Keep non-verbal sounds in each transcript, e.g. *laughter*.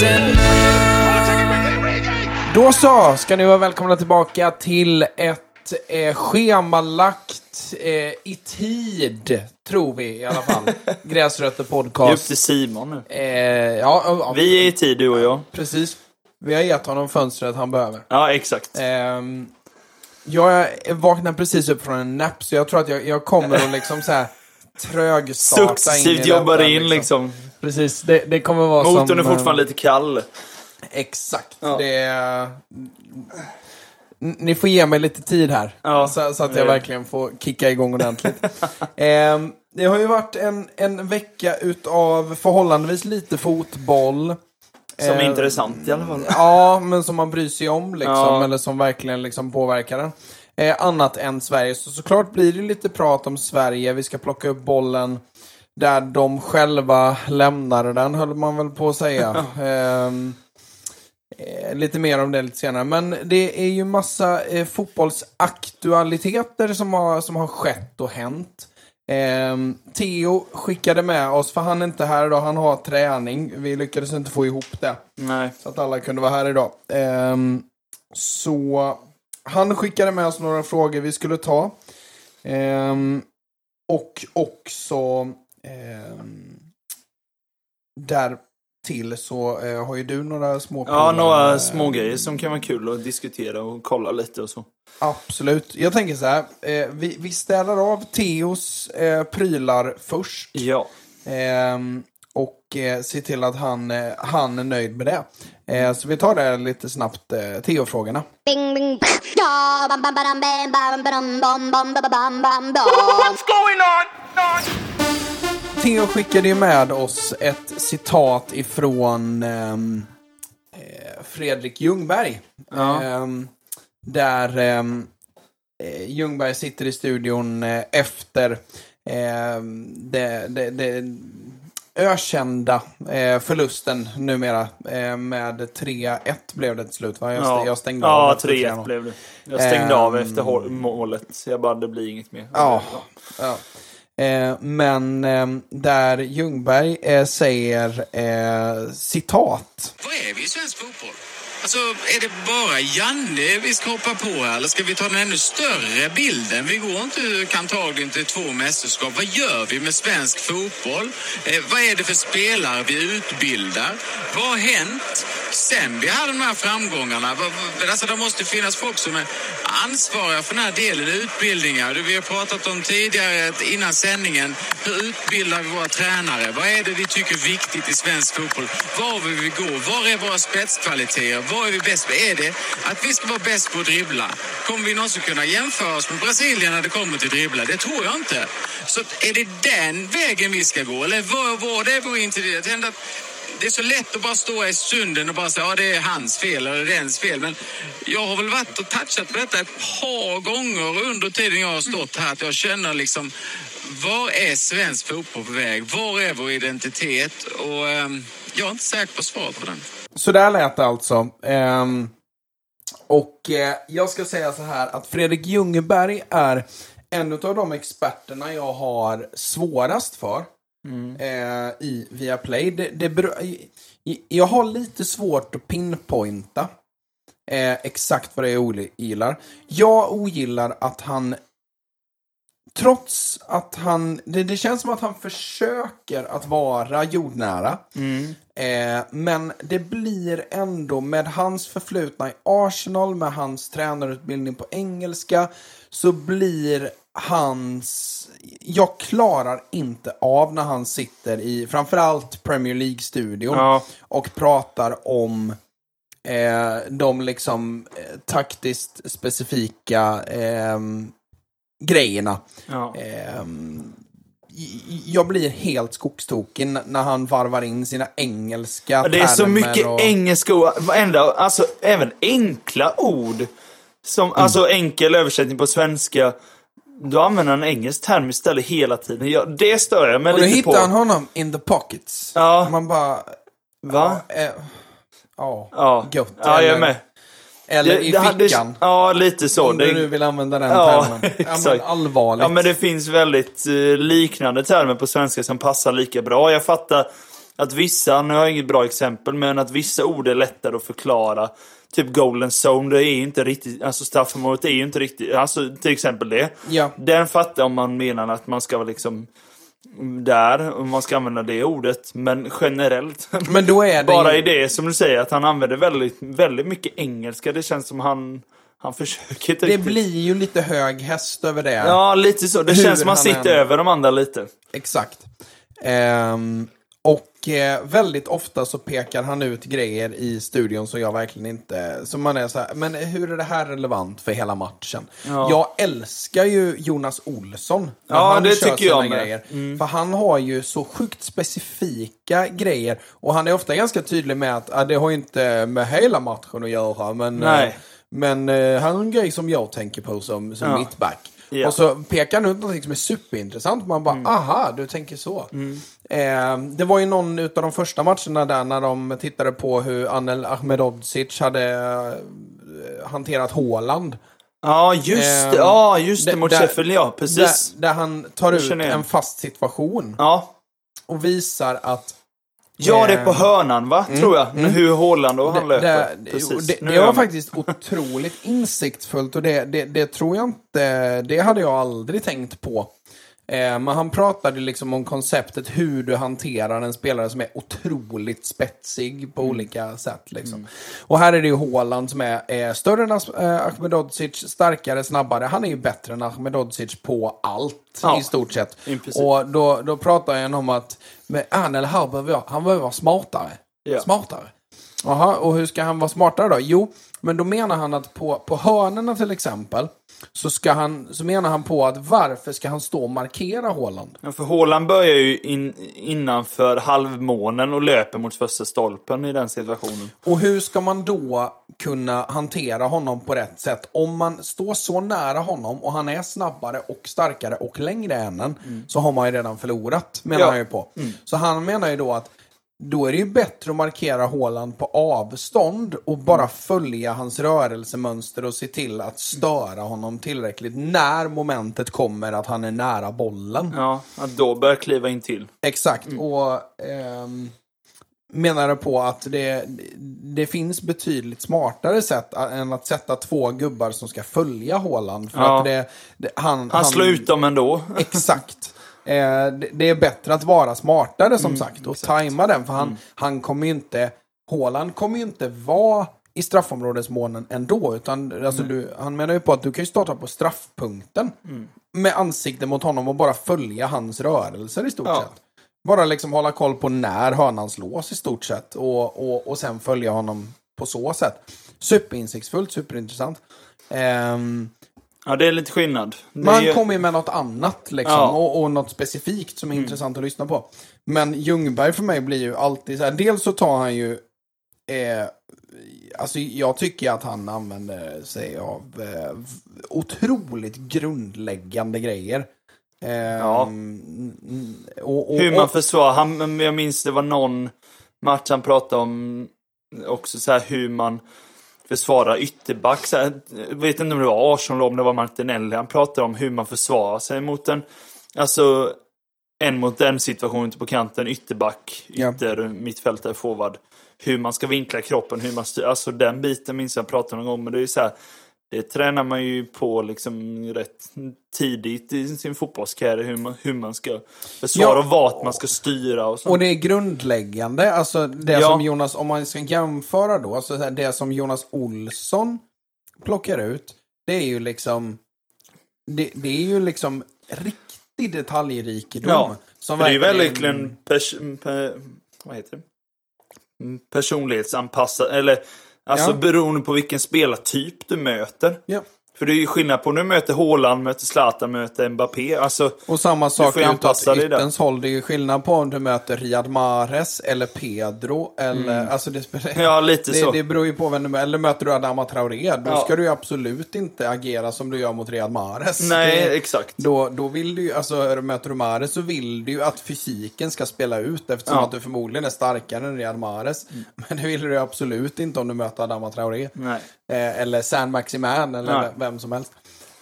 Gräsrötterna Då så, ska ni vara välkomna tillbaka till ett eh, schemalagt eh, i tid, tror vi i alla fall. *laughs* Gräsrötter är upp podcast. till Simon nu. Eh, ja, ja, Vi är i tid, du och jag. precis. Vi har gett honom fönstret han behöver. Ja, exakt. Ehm, jag vaknade precis upp från en nap, så jag tror att jag, jag kommer att liksom så här *laughs* trögstarta in i Successivt jobbar in liksom. Precis, det, det kommer vara som... Motorn är eh, fortfarande lite kall. Exakt. Ja. Det Ni får ge mig lite tid här. Ja. Så, så att jag Ja. verkligen får kicka igång ordentligt. *laughs* Ehm, det har ju varit en, en vecka utav förhållandevis lite fotboll. Som är Eh, intressant i alla fall. Ja, men som man bryr sig om liksom. Ja. Eller som verkligen liksom påverkar den. Eh, annat än Sverige. Så såklart blir det lite prat om Sverige. Vi ska plocka upp bollen där de själva lämnade den, höll man väl på att säga. Ehm, eh, lite mer om det lite senare. Men det är ju massa eh, fotbollsaktualiteter som har, som har skett och hänt. Ehm, Theo skickade med oss, för han är inte här idag, han har träning. Vi lyckades inte få ihop det. Nej. Så att alla kunde vara här idag. Ehm, så han skickade med oss några frågor vi skulle ta. Ehm, och också ehm, där till så eh, har ju du några små Ja, några eh, små grejer som kan vara kul att diskutera och kolla lite och så. Absolut. Jag tänker så här. Eh, vi, vi städar av Theos eh, prylar först. Ja. Ehm, och eh, se till att han, eh, han är nöjd med det. Eh, så vi tar det lite snabbt, eh, Theo-frågorna. Bing bing da bam bam bam Theo skickade ju med oss ett citat ifrån ehm, eh, Fredrik Ljungberg. Ja. Eh, där ehm, eh, Ljungberg sitter i studion eh, efter ehm, det, det, det ökända eh, förlusten numera. Eh, med 3-1 blev det till slut va? Jag, ja. jag stängde ja, av. Ja, 3-1 blev det. Jag stängde um, av efter målet. Så jag bara, det blir inget mer. Ja. ja. Eh, men eh, där Ljungberg eh, säger eh, citat. Vad är vi i svensk fotboll? Alltså, är det bara Janne vi ska hoppa på här? Eller ska vi ta den ännu större bilden? Vi går inte antagligen till två mästerskap. Vad gör vi med svensk fotboll? Eh, vad är det för spelare vi utbildar? Vad har hänt sen vi hade de här framgångarna? Alltså, det måste finnas folk som är ansvariga för den här delen, utbildningar. Vi har pratat om tidigare, innan sändningen, hur utbildar vi våra tränare? Vad är det vi tycker är viktigt i svensk fotboll? Var vill vi gå? Var är våra spetskvaliteter? Var är vi bäst? Är det att vi ska vara bäst på att dribbla? Kommer vi någonsin kunna jämföra oss med Brasilien när det kommer till dribbla? Det tror jag inte. Så är det den vägen vi ska gå? Eller vad var vår integritet? Det är så lätt att bara stå i stunden och bara säga ja det är hans fel eller det är ens fel. Men jag har väl varit och touchat på detta ett par gånger under tiden jag har stått här. Att jag känner liksom, var är svensk fotboll på väg? Var är vår identitet? Och ehm, jag är inte säker på svaret på den. Så där lät det alltså. Um... och eh, jag ska säga så här att Fredrik Ljungberg är en av de experterna jag har svårast för. Eh, I Viaplay. Det, det beror, jag har lite svårt att pinpointa eh, exakt vad det är jag ogillar. Jag ogillar att han trots att han, det, det känns som att han försöker att vara jordnära. Eh, men det blir ändå med hans förflutna i Arsenal, med hans tränarutbildning på engelska, så blir hans... Jag klarar inte av när han sitter i framförallt Premier League-studion Ja. och pratar om eh, de liksom eh, taktiskt specifika ehm, grejerna. Ja. Ehm, jag blir helt skogstokig när han varvar in sina engelska Det är så termer mycket och... engelska ord, varenda, alltså även enkla ord. Som, Mm. Alltså enkel översättning på svenska. Då använder en engelsk term istället hela tiden. Ja, det stör jag mig Och då lite på. hittar han honom in the pockets. Ja. Man bara... Va? Eh, ja, Ja, gött. ja jag är Eller- med. Eller i det fickan. Ja, lite så. Om du Det- nu vill använda den Ja, termen. *laughs* Ja, men allvarligt. Ja, men det finns väldigt eh, liknande termer på svenska som passar lika bra. Jag fattar att vissa, nu har jag inget bra exempel, men att vissa ord är lättare att förklara. Typ golden zone, det är ju inte riktigt, alltså straffområdet är ju inte riktigt, alltså till exempel det. Ja. Den fattar om man menar att man ska vara liksom där, om man ska använda det ordet. Men generellt, Men då är *laughs* det bara ju- i det som du säger, att han använder väldigt, väldigt mycket engelska. Det känns som han, han försöker inte Det riktigt. blir ju lite hög häst över det. Ja, lite så. Det Hur känns som han sitter än- över de andra lite. Exakt. Eh, väldigt ofta så pekar han ut grejer i studion som jag verkligen inte... Som man är så här, men hur är det här relevant för hela matchen? Ja. Jag älskar ju Jonas Olsson. Ja, han det tycker jag med. Mm. Grejer. För han har ju så sjukt specifika grejer. Och han är ofta ganska tydlig med att ah, det har inte med hela matchen att göra. Men, Nej. eh, men eh, här är en grej som jag tänker på som, som Ja. mittback. Ja. Och så pekar han ut någonting som är superintressant. Man bara, Mm. aha, du tänker så. Eh, det var ju någon av de första matcherna där när de tittade på hur Anel Ahmedhodzic hade eh, hanterat Haaland. Ja, just det. Ja, just det. Mot Sheffield, ja. Precis. Där, där han tar ut en fast situation Ja. och visar att Ja, det är på Ehm, hörnan, va? Tror jag. Hur Håland och han löper. det, Precis. det, det var faktiskt otroligt insiktsfullt och det, det, det tror jag inte, det hade jag aldrig tänkt på. Eh, men han pratade liksom om konceptet hur du hanterar en spelare som är otroligt spetsig på Mm. olika sätt. Liksom. Och här är det ju Haaland som är, är större än eh, Ahmedhodzic, starkare, snabbare. Han är ju bättre än Ahmedhodzic på allt Ja, i stort sett. i. Och då, då pratar jag om att men han eller här behöver jag, han behöver vara smartare. Ja. Smartare. Jaha, och hur ska han vara smartare då? Jo, men då menar han att på, på hörnerna till exempel, så, ska han, så menar han på att varför ska han stå och markera Haaland? Ja, för Håland börjar ju in, innanför halvmånen och löper mot första stolpen i den situationen. Och hur ska man då kunna hantera honom på rätt sätt? Om man står så nära honom och han är snabbare och starkare och längre än en, så har man ju redan förlorat, menar Ja. han ju på. Så han menar ju då att då är det ju bättre att markera Haaland på avstånd och bara följa hans rörelsemönster och se till att störa honom tillräckligt när momentet kommer att han är nära bollen. Ja, att då börjar kliva in till. Exakt. Och ehm, menade på att det, det finns betydligt smartare sätt än att sätta två gubbar som ska följa Haaland. För Ja. att det, det, han, Han slår ut dem ändå. *laughs* Exakt. Eh, det, är bättre att vara smartare Mm, som sagt och tajma den. För han, han kommer ju inte, Haaland kommer ju inte vara i straffområdesmånen ändå. Utan, alltså, du, han menar ju på att du kan ju starta på straffpunkten. Mm. Med ansiktet mot honom och bara följa hans rörelser i stort Ja. sett. Bara liksom hålla koll på när hörnan slås i stort sett. Och, och, och sen följa honom på så sätt. Superinsiktsfullt, superintressant. Ehm, Ja, det är lite skillnad. Det han är- kommer ju med något annat liksom. Ja. Och, och något specifikt som är intressant att lyssna på. Men Ljungberg för mig blir ju alltid så här. Dels så tar han ju... Eh, alltså jag tycker att han använder sig av eh, otroligt grundläggande grejer. Eh, Ja. mm, och, och, Hur man försvarar. Han, jag minns det var någon match han pratade om också så här hur man försvarar ytterback. Så här, jag vet inte om det var eller om det var Martinelli. Han pratade om hur man försvarar sig mot en, alltså en mot en situation ute på kanten, ytterback, Ja. ytter, mittfältare, forward. Hur man ska vinkla kroppen, hur man styr. Alltså den biten minns jag pratade någon gång. Men det är ju så här, det tränar man ju på liksom rätt tidigt i sin fotbollskarriär. Hur man, hur man ska försvara Ja. och vart man ska styra och sånt. Och det är grundläggande, alltså det Ja. som Jonas, om man ska jämföra då, alltså det som Jonas Olsson plockar ut, det är ju liksom, det, det är ju liksom riktig detaljrikedom. Ja, som det är ju verkligen- pers- per, vad heter det? Personlighetsanpassat. Eller alltså Ja. beroende på vilken spelartyp du möter. Ja. För det är ju skillnad på när du möter Haaland, möter Zlatan, möter Mbappé. Alltså, Och samma sak utåt yttens håll. Det är ju skillnad på om du möter Riyad Mahrez eller Pedro. Eller, alltså det, spelar, Mm. Ja, lite det, så. det beror ju på vem du möter. Eller möter du Adama Traoré, då Ja. ska du ju absolut inte agera som du gör mot Riyad Mahrez. nej, Det- exakt. Då, då vill du ju, alltså möter du Mahrez så vill du ju att fysiken ska spela ut eftersom Ja. att du förmodligen är starkare än Riyad Mahrez. *laughs* Men det vill du ju absolut inte om du möter Adama Traoré. Nej. Eh, eller San Maximan eller Nej. Ve- vem som helst.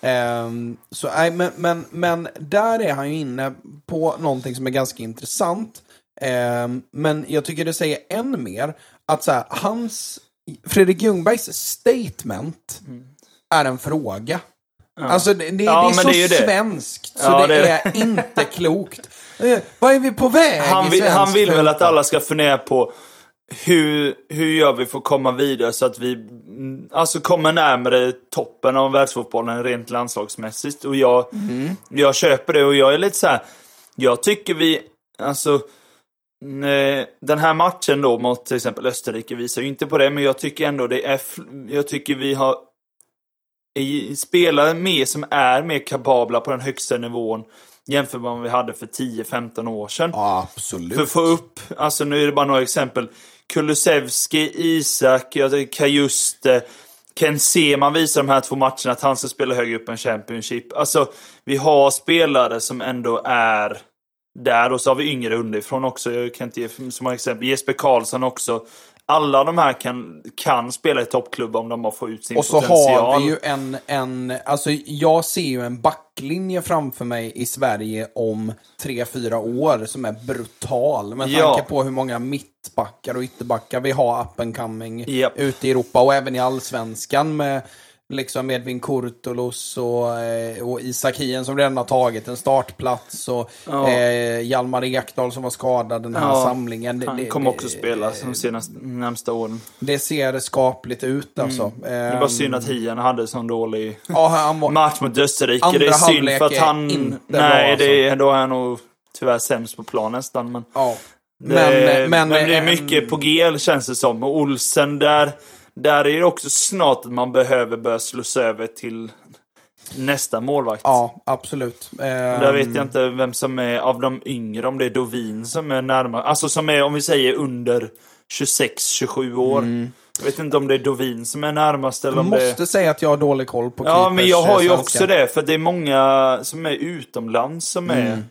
Ehm, så, nej, men, men, men där är han ju inne på någonting som är ganska intressant. Ehm, men jag tycker det säger än mer att så här, hans, Fredrik Ljungbergs statement är en fråga. Alltså det, det, Ja, det är så det är svenskt så Ja, det, det är inte klokt. Eh, Vad är vi på väg Han vill, han vill väl att alla ska fundera på hur, hur gör vi för att komma vidare så att vi mm, alltså kommer närmare toppen av världsfotbollen rent landslagsmässigt. Och jag, jag köper det och jag är lite så här. Jag tycker vi, alltså den här matchen då mot till exempel Österrike visar ju inte på det, men jag tycker ändå det är, jag tycker vi har spelare med som är mer kapabla på den högsta nivån jämfört med vad vi hade för 10-15 år sedan. Ja, absolut. För att få upp, alltså nu är det bara några exempel. Kulusevski, Isak, jag Kajuste, Ken Seman visar de här två matcherna att han ska spela högre upp än Championship. Alltså, vi har spelare som ändå är där och så har vi yngre underifrån också. Jag kan inte ge så många exempel. Jesper Karlsson också. Alla de här kan, kan spela i toppklubb om de bara får ut sin Och så potential. har vi ju en, en, alltså jag ser ju en backlinje framför mig i Sverige om tre fyra år som är brutal. Med Ja. tanke på hur många mittbackar och ytterbackar vi har up and coming Japp. ute i Europa och även i allsvenskan med liksom Edvin Kurtulus och, eh, och Isak Hien som redan har tagit en startplats och Ja. eh, Hjalmar Ekdal som var skadad den här Ja, samlingen. Det, Han det- kommer också spela de senaste, närmsta åren. Det ser skapligt ut alltså. Mm. Det är bara synd Ehm, att Hien hade sån dålig Ja, var, match mot Österrike. Andra det är synd för att han... inte bra, nej, alltså. det är, då är han nog tyvärr sämst på plan nästan. Men, ja. det, Men, men, men, det är ehm, mycket på G känns det som. Och Olsen där, där är det också snart att man behöver börja slussa över till nästa målvakt. Ja, absolut. Där vet jag inte vem som är av de yngre, om det är Dovin som är närmare. Alltså som är, om vi säger under 26-27 år. Jag vet inte om det är Dovin som är närmast eller Jag om det är... måste säga att jag har dålig koll på Ja, men jag har ju eh, också svenska. det. För det är många som är utomlands som är...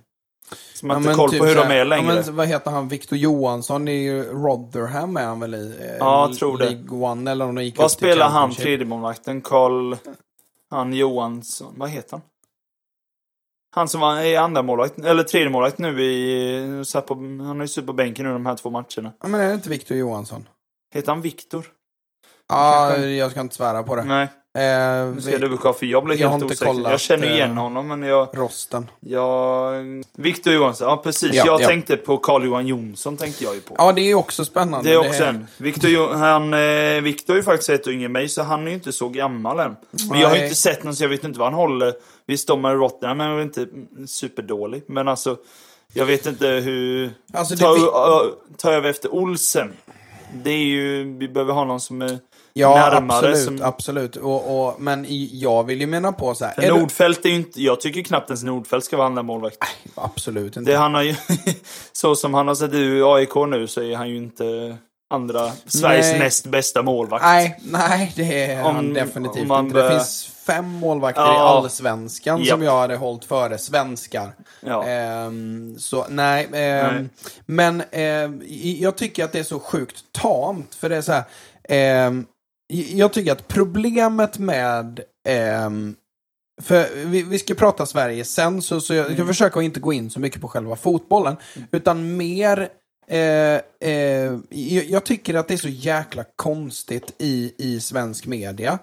Som Ja, har inte men koll typ på hur så de här- är längre. Ja, men vad heter han? Victor Johansson? Det ju Rotherham är han väl i? eh, Ja, jag tror det. League One eller om de gick Vad spelar han, tredjemålvakten? Karl... Han Johansson. Vad heter han? Han som var i andra målvakt, eller tredje målvakt nu i... Satt på, han har ju suttit på bänken nu de här två matcherna. Ja, men är det inte Victor Johansson? Heter han Viktor? Ja, Kanske. jag ska inte svära på det. Nej, Eh, nu ska jag dubbelkolla för jag blev Jag helt osäker. kollat, jag känner igen eh, honom men jag... Rosten. jag Viktor Johansson, ja precis. Ja, jag ja. tänkte på Carl-Johan Jonsson tänkte jag ju på. Ja, det är också spännande. Det är också en. Victor, Jo- han, eh, Victor är ju faktiskt ett yngre än mig, så han är ju inte så gammal än. Men jag har ju inte sett någon, så jag vet inte vad han håller. Visst, de är Rotterdam, men han är inte superdålig. Men alltså, jag vet inte hur... Alltså, det ta, vi- ö- ta över efter Olsen. Det är ju, vi behöver ha någon som är Ja, närmare. absolut. som, absolut. Och, och, men i, jag vill ju mena på så här. är du- är ju inte, jag tycker knappt ens Nordfält ska vara andra målvakt. Absolut inte. Det han har ju, *laughs* så som han har sett ut i AIK nu så är han ju inte andra, Sveriges Nej. näst bästa målvakt. Nej, nej, det är Om- han definitivt om man inte. Det finns fem målvakter i Ja. allsvenskan Japp. som jag hade hållit före svenskar. Ja. Ehm, så nej, ehm, Nej. men ehm, i- jag tycker att det är så sjukt tamt. För det är så här, ehm, i- jag tycker att problemet med ehm, för vi, vi ska prata Sverige sen, så, så jag ska Mm. försöka att inte gå in så mycket på själva fotbollen. Utan mer, eh, eh, jag, tycker att det är så jäkla konstigt i, i svensk media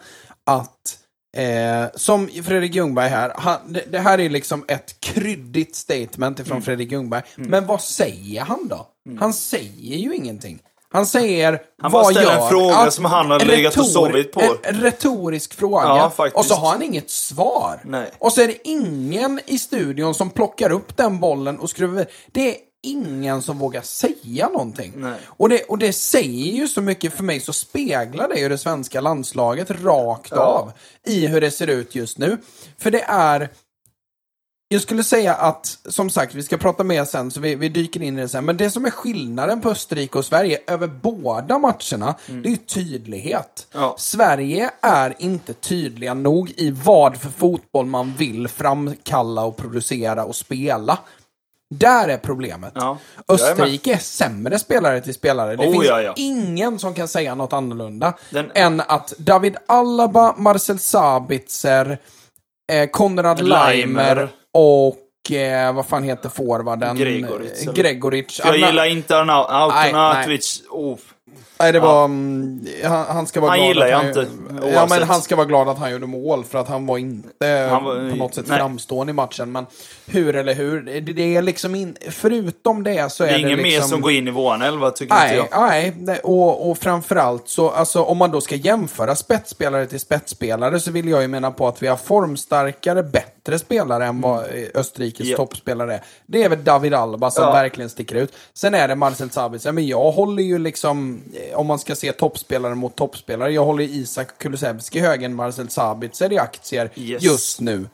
att Eh, som Fredrik Ljungberg här, han, det, det här är liksom ett kryddigt statement ifrån Mm. Fredrik Ljungberg. Men vad säger han då? Han säger ju ingenting. Han säger, Han vad ställer en gör... fråga som han har en legat och sovit på. En, en retorisk fråga. Ja, och så har han inget svar. Nej. Och så är det ingen i studion som plockar upp den bollen och skruvar. Det är ingen som vågar säga någonting. Nej. Och, det, och det säger ju så mycket för mig, så speglar det ju det svenska landslaget rakt av i hur det ser ut just nu. För det är... Jag skulle säga att, som sagt, vi ska prata mer sen, så vi, vi dyker in i det sen. Men det som är skillnaden på Österrike och Sverige över båda matcherna, det är tydlighet. Ja. Sverige är inte tydliga nog i vad för fotboll man vill framkalla och producera och spela. Där är problemet. Ja. Österrike är sämre spelare till spelare. Det Oh, finns ja, ja. ingen som kan säga något annorlunda Den- än att David Alaba, Marcel Sabitzer, eh, Konrad Leimer och eh, vad fan heter forwarden? Gregoric? Gregoric. Jag gillar inte Arnau- Nej, Autonatovic. Oh. Nej, det var... mm, Han, han ska vara Han glad gillar att jag han, inte, Ja, men han ska vara glad att han gjorde mål, för att han var inte Han var- på något sätt nej. framstående i matchen. Men hur eller hur, det, det är liksom in, förutom det så är Det det, är ingen liksom... mer som går in i våran elva, tycker inte Nej, jag. nej. nej, Och, och framförallt så, alltså om man då ska jämföra spetsspelare till spetsspelare så vill jag ju mena på att vi har formstarkare, bättre spelare än vad eh, Österrikes Ja. toppspelare är. Det är väl David Alba som Ja. verkligen sticker ut. Sen är det Marcel Sabitzer, men jag håller ju liksom, eh, om man ska se toppspelare mot toppspelare, jag håller Isak Kulusevski högre än Marcel Sabitzer i aktier Yes. just nu.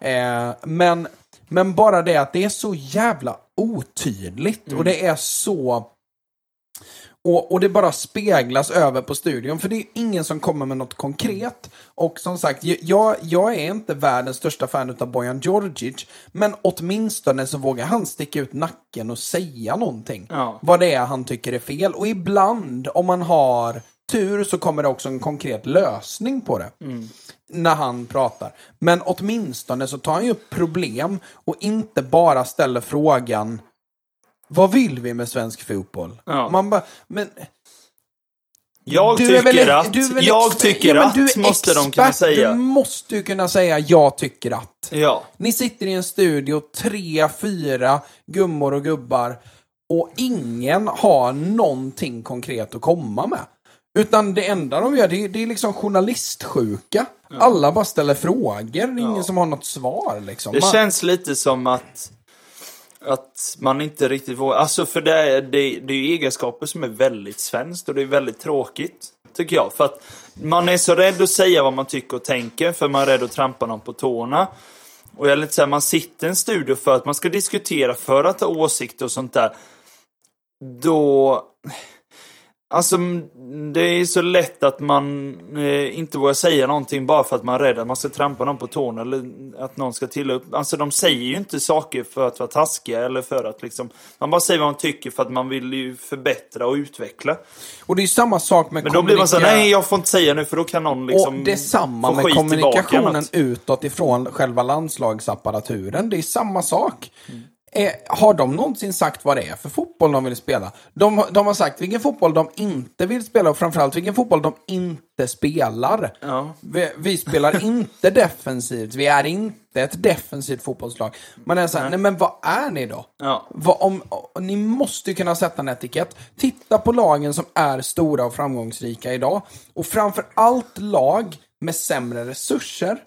Eh, men, men bara det att det är så jävla otydligt och det är så och, och det bara speglas över på studion, för det är ingen som kommer med något konkret. Och som sagt, jag, jag är inte världens största fan av Bojan Djordjic, men åtminstone så vågar han sticka ut nacken och säga någonting. Ja. Vad det är han tycker är fel. Och ibland, om man har tur, så kommer det också en konkret lösning på det. När han pratar. Men åtminstone så tar han ju upp problem och inte bara ställer frågan vad vill vi med svensk fotboll? Ja. Man bara, men... Jag du är tycker väl- att, du är väl jag tycker ja, att, måste de kunna expert, säga. Du måste ju kunna säga jag tycker att. Ja. Ni sitter i en studio, tre, fyra gummor och gubbar och ingen har någonting konkret att komma med. Utan det enda de gör, det är, det är liksom journalistsjuka. Alla bara ställer frågor, det är ingen som har något svar liksom. Det känns lite som att, att man inte riktigt vågar. Alltså för det är, det, det är ju egenskaper som är väldigt svenskt och det är väldigt tråkigt. Tycker jag. För att man är så rädd att säga vad man tycker och tänker för man är rädd att trampa någon på tårna. Och jag är lite så här, man sitter i en studio för att man ska diskutera, för att ha åsikter och sånt där. Då... Alltså, det är så lätt att man eh, inte vågar säga någonting bara för att man är rädd att man ska trampa någon på tårna eller att någon ska till upp. Alltså de säger ju inte saker för att vara taskiga eller för att liksom... Man bara säger vad man tycker för att man vill ju förbättra och utveckla. Och det är samma sak med Men då blir man så här, kommunika- nej jag får inte säga nu för då kan någon liksom och det är samma med kommunikationen tillbaka utåt ifrån själva landslagsapparaturen. Det är samma sak. Mm. Eh, har de någonsin sagt vad det är för fotboll de vill spela? De, de har sagt vilken fotboll de inte vill spela och framförallt vilken fotboll de inte spelar. Ja. Vi, vi spelar inte *laughs* defensivt, vi är inte ett defensivt fotbollslag. Man är såhär, nej men vad är ni då? Ja. Vad, om, om, ni måste ju kunna sätta en etikett. Titta på lagen som är stora och framgångsrika idag. Och framför allt lag med sämre resurser.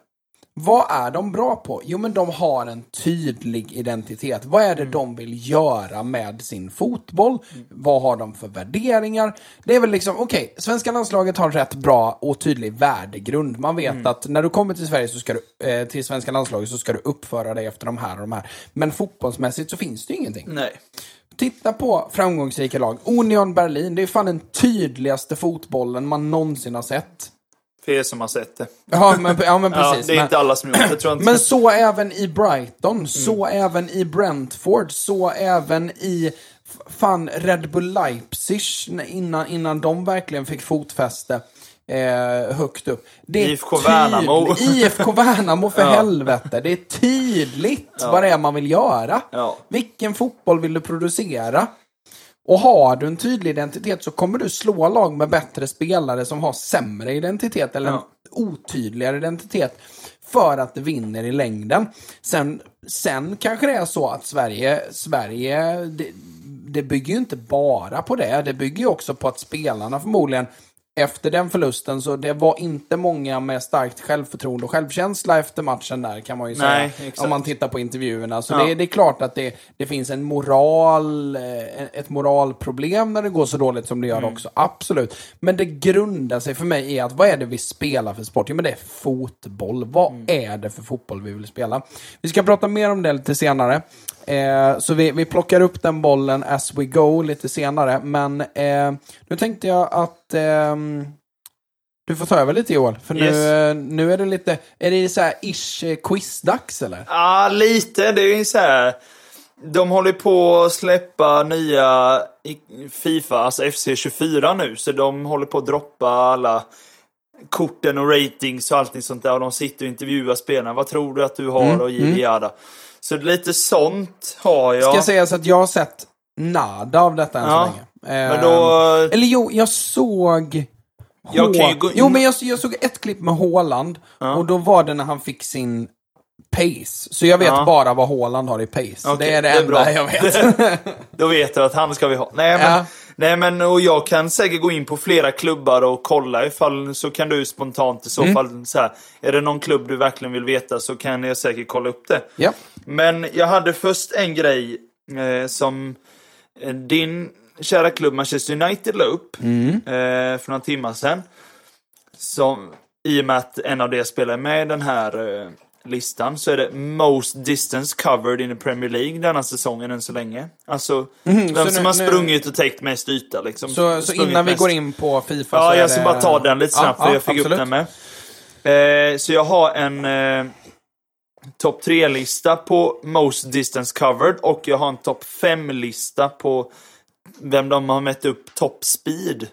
Vad är de bra på? Jo, men de har en tydlig identitet. Vad är det de vill göra med sin fotboll? Vad har de för värderingar? Det är väl liksom, okej, svenska landslaget har rätt bra och tydlig värdegrund. Man vet att när du kommer till Sverige så ska du, eh, till svenska landslaget så ska du uppföra dig efter de här och de här. Men fotbollsmässigt så finns det ju ingenting. Nej. Titta på framgångsrika lag. Union Berlin, det är fan den tydligaste fotbollen man någonsin har sett. För er som har sett det. Ja, men, ja, men *laughs* Ja, precis. det är men, inte alla som gjort det. Jag tror inte. men så även i Brighton, så även i Brentford, så även i fan Red Bull Leipzig innan, innan de verkligen fick fotfäste eh, högt upp. Det är IFK Värnamo. IFK *laughs* Värnamo för Ja. helvete. Det är tydligt vad det är man vill göra. Ja. Vilken fotboll vill du producera? Och har du en tydlig identitet så kommer du slå lag med bättre spelare som har sämre identitet eller Ja. otydligare identitet för att det vinner i längden. Sen, sen kanske det är så att Sverige, Sverige det, det bygger ju inte bara på det. Det bygger ju också på att spelarna förmodligen efter den förlusten så det var inte många med starkt självförtroende och självkänsla efter matchen där kan man ju Nej, säga. exakt. Om man tittar på intervjuerna. Så Ja. det, det är klart att det, det finns en moral, eh, ett moralproblem när det går så dåligt som det gör Mm. också. Absolut. Men det grundar sig för mig i att vad är det vi spelar för sport? Jo men det är fotboll. Vad Mm. är det för fotboll vi vill spela? Vi ska prata mer om det lite senare. Eh, så vi, vi plockar upp den bollen as we go lite senare. Men eh, nu tänkte jag att ehm, du får ta över lite Joel. För nu, Yes. eh, nu är det lite, är det så här ish eh, quizdags eller? Ja, lite. Det är ju så här. De håller på att släppa nya Fifa, alltså FC24 nu. Så de håller på att droppa alla korten och ratings och allting sånt där. Och de sitter och intervjuar spelarna. Vad tror du att du har? och jada jada. Så lite sånt har jag. Ska jag säga så att jag har sett nada av detta än Ja, så länge. Men Ehm, då... Eller jo, jag såg... Jag Hå- gå Jo, men jag, jag såg ett klipp med Haaland. Och då var det när han fick sin pace. Så jag vet Ja. bara vad Haaland har i pace. Okej, det är det, det är enda bra. jag vet. *laughs* Då vet jag att han ska vi ha. Nej men, Ja. Nej, men och jag kan säkert gå in på flera klubbar och kolla ifall så kan du spontant i så Mm. fall så här. Är det någon klubb du verkligen vill veta så kan jag säkert kolla upp det. ja. Men jag hade först en grej eh, som eh, din kära klubb Manchester United la upp Mm. eh, för några timmar sedan. Som, I och med att en av deras spelare är med i den här eh, listan så är det most distance covered in the Premier League denna säsongen än så länge. Alltså, vem Mhm, så som nu- har nu- sprungit och täckt mest yta liksom. Så, så innan vi mest. går in på Fifa så Ja, är jag ska det... bara ta den lite snabbt Ja, för ja, jag fick absolut. upp den med. Eh, så jag har en eh, topp 3-lista på most distance covered och jag har en topp 5-lista på vem de har mätt upp top speed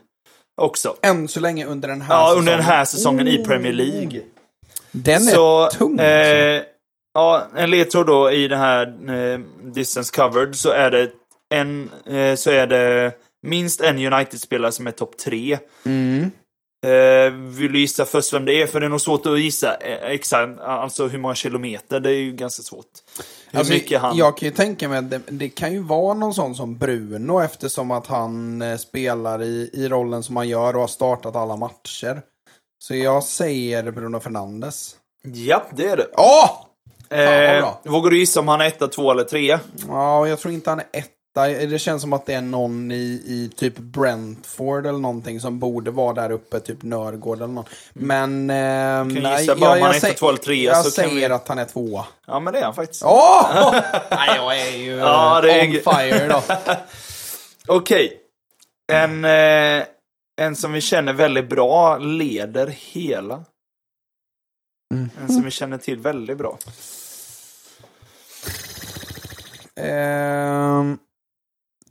också. Än så länge under den här Ja, under den säsongen. här säsongen i Premier League. Den är Så, tung. alltså. eh, ja, en ledtråd då i den här eh, distance covered så är det en, eh, så är det minst en United-spelare som är topp 3. Mm. Eh, vill du gissa först vem det är? För det är nog svårt att gissa eh, exakt, alltså hur många kilometer. Det är ju ganska svårt. Hur Alltså, mycket han... Jag kan ju tänka mig att det, det kan ju vara någon sån som Bruno eftersom att han eh, spelar i, i rollen som han gör och har startat alla matcher. Så jag säger Bruno Fernandes. Ja, det är det. Åh! Eh, vågar du gissa om han är etta, två eller trea? Ja, jag tror inte han är etta. Det känns som att det är någon i, i typ Brentford eller någonting som borde vara där uppe, typ Nörgård eller någon. Men... Eh, Kan nej, gissa bara om han är etta, två eller trea, Jag så säger vi- att han är tvåa. Ja, men det är han faktiskt. Åh! *laughs* nej, jag är ju Ja, eh, det är on g- fire då. *laughs* Okej. En, eh, en som vi känner väldigt bra leder hela. Mm. En som vi känner till väldigt bra. Ehm,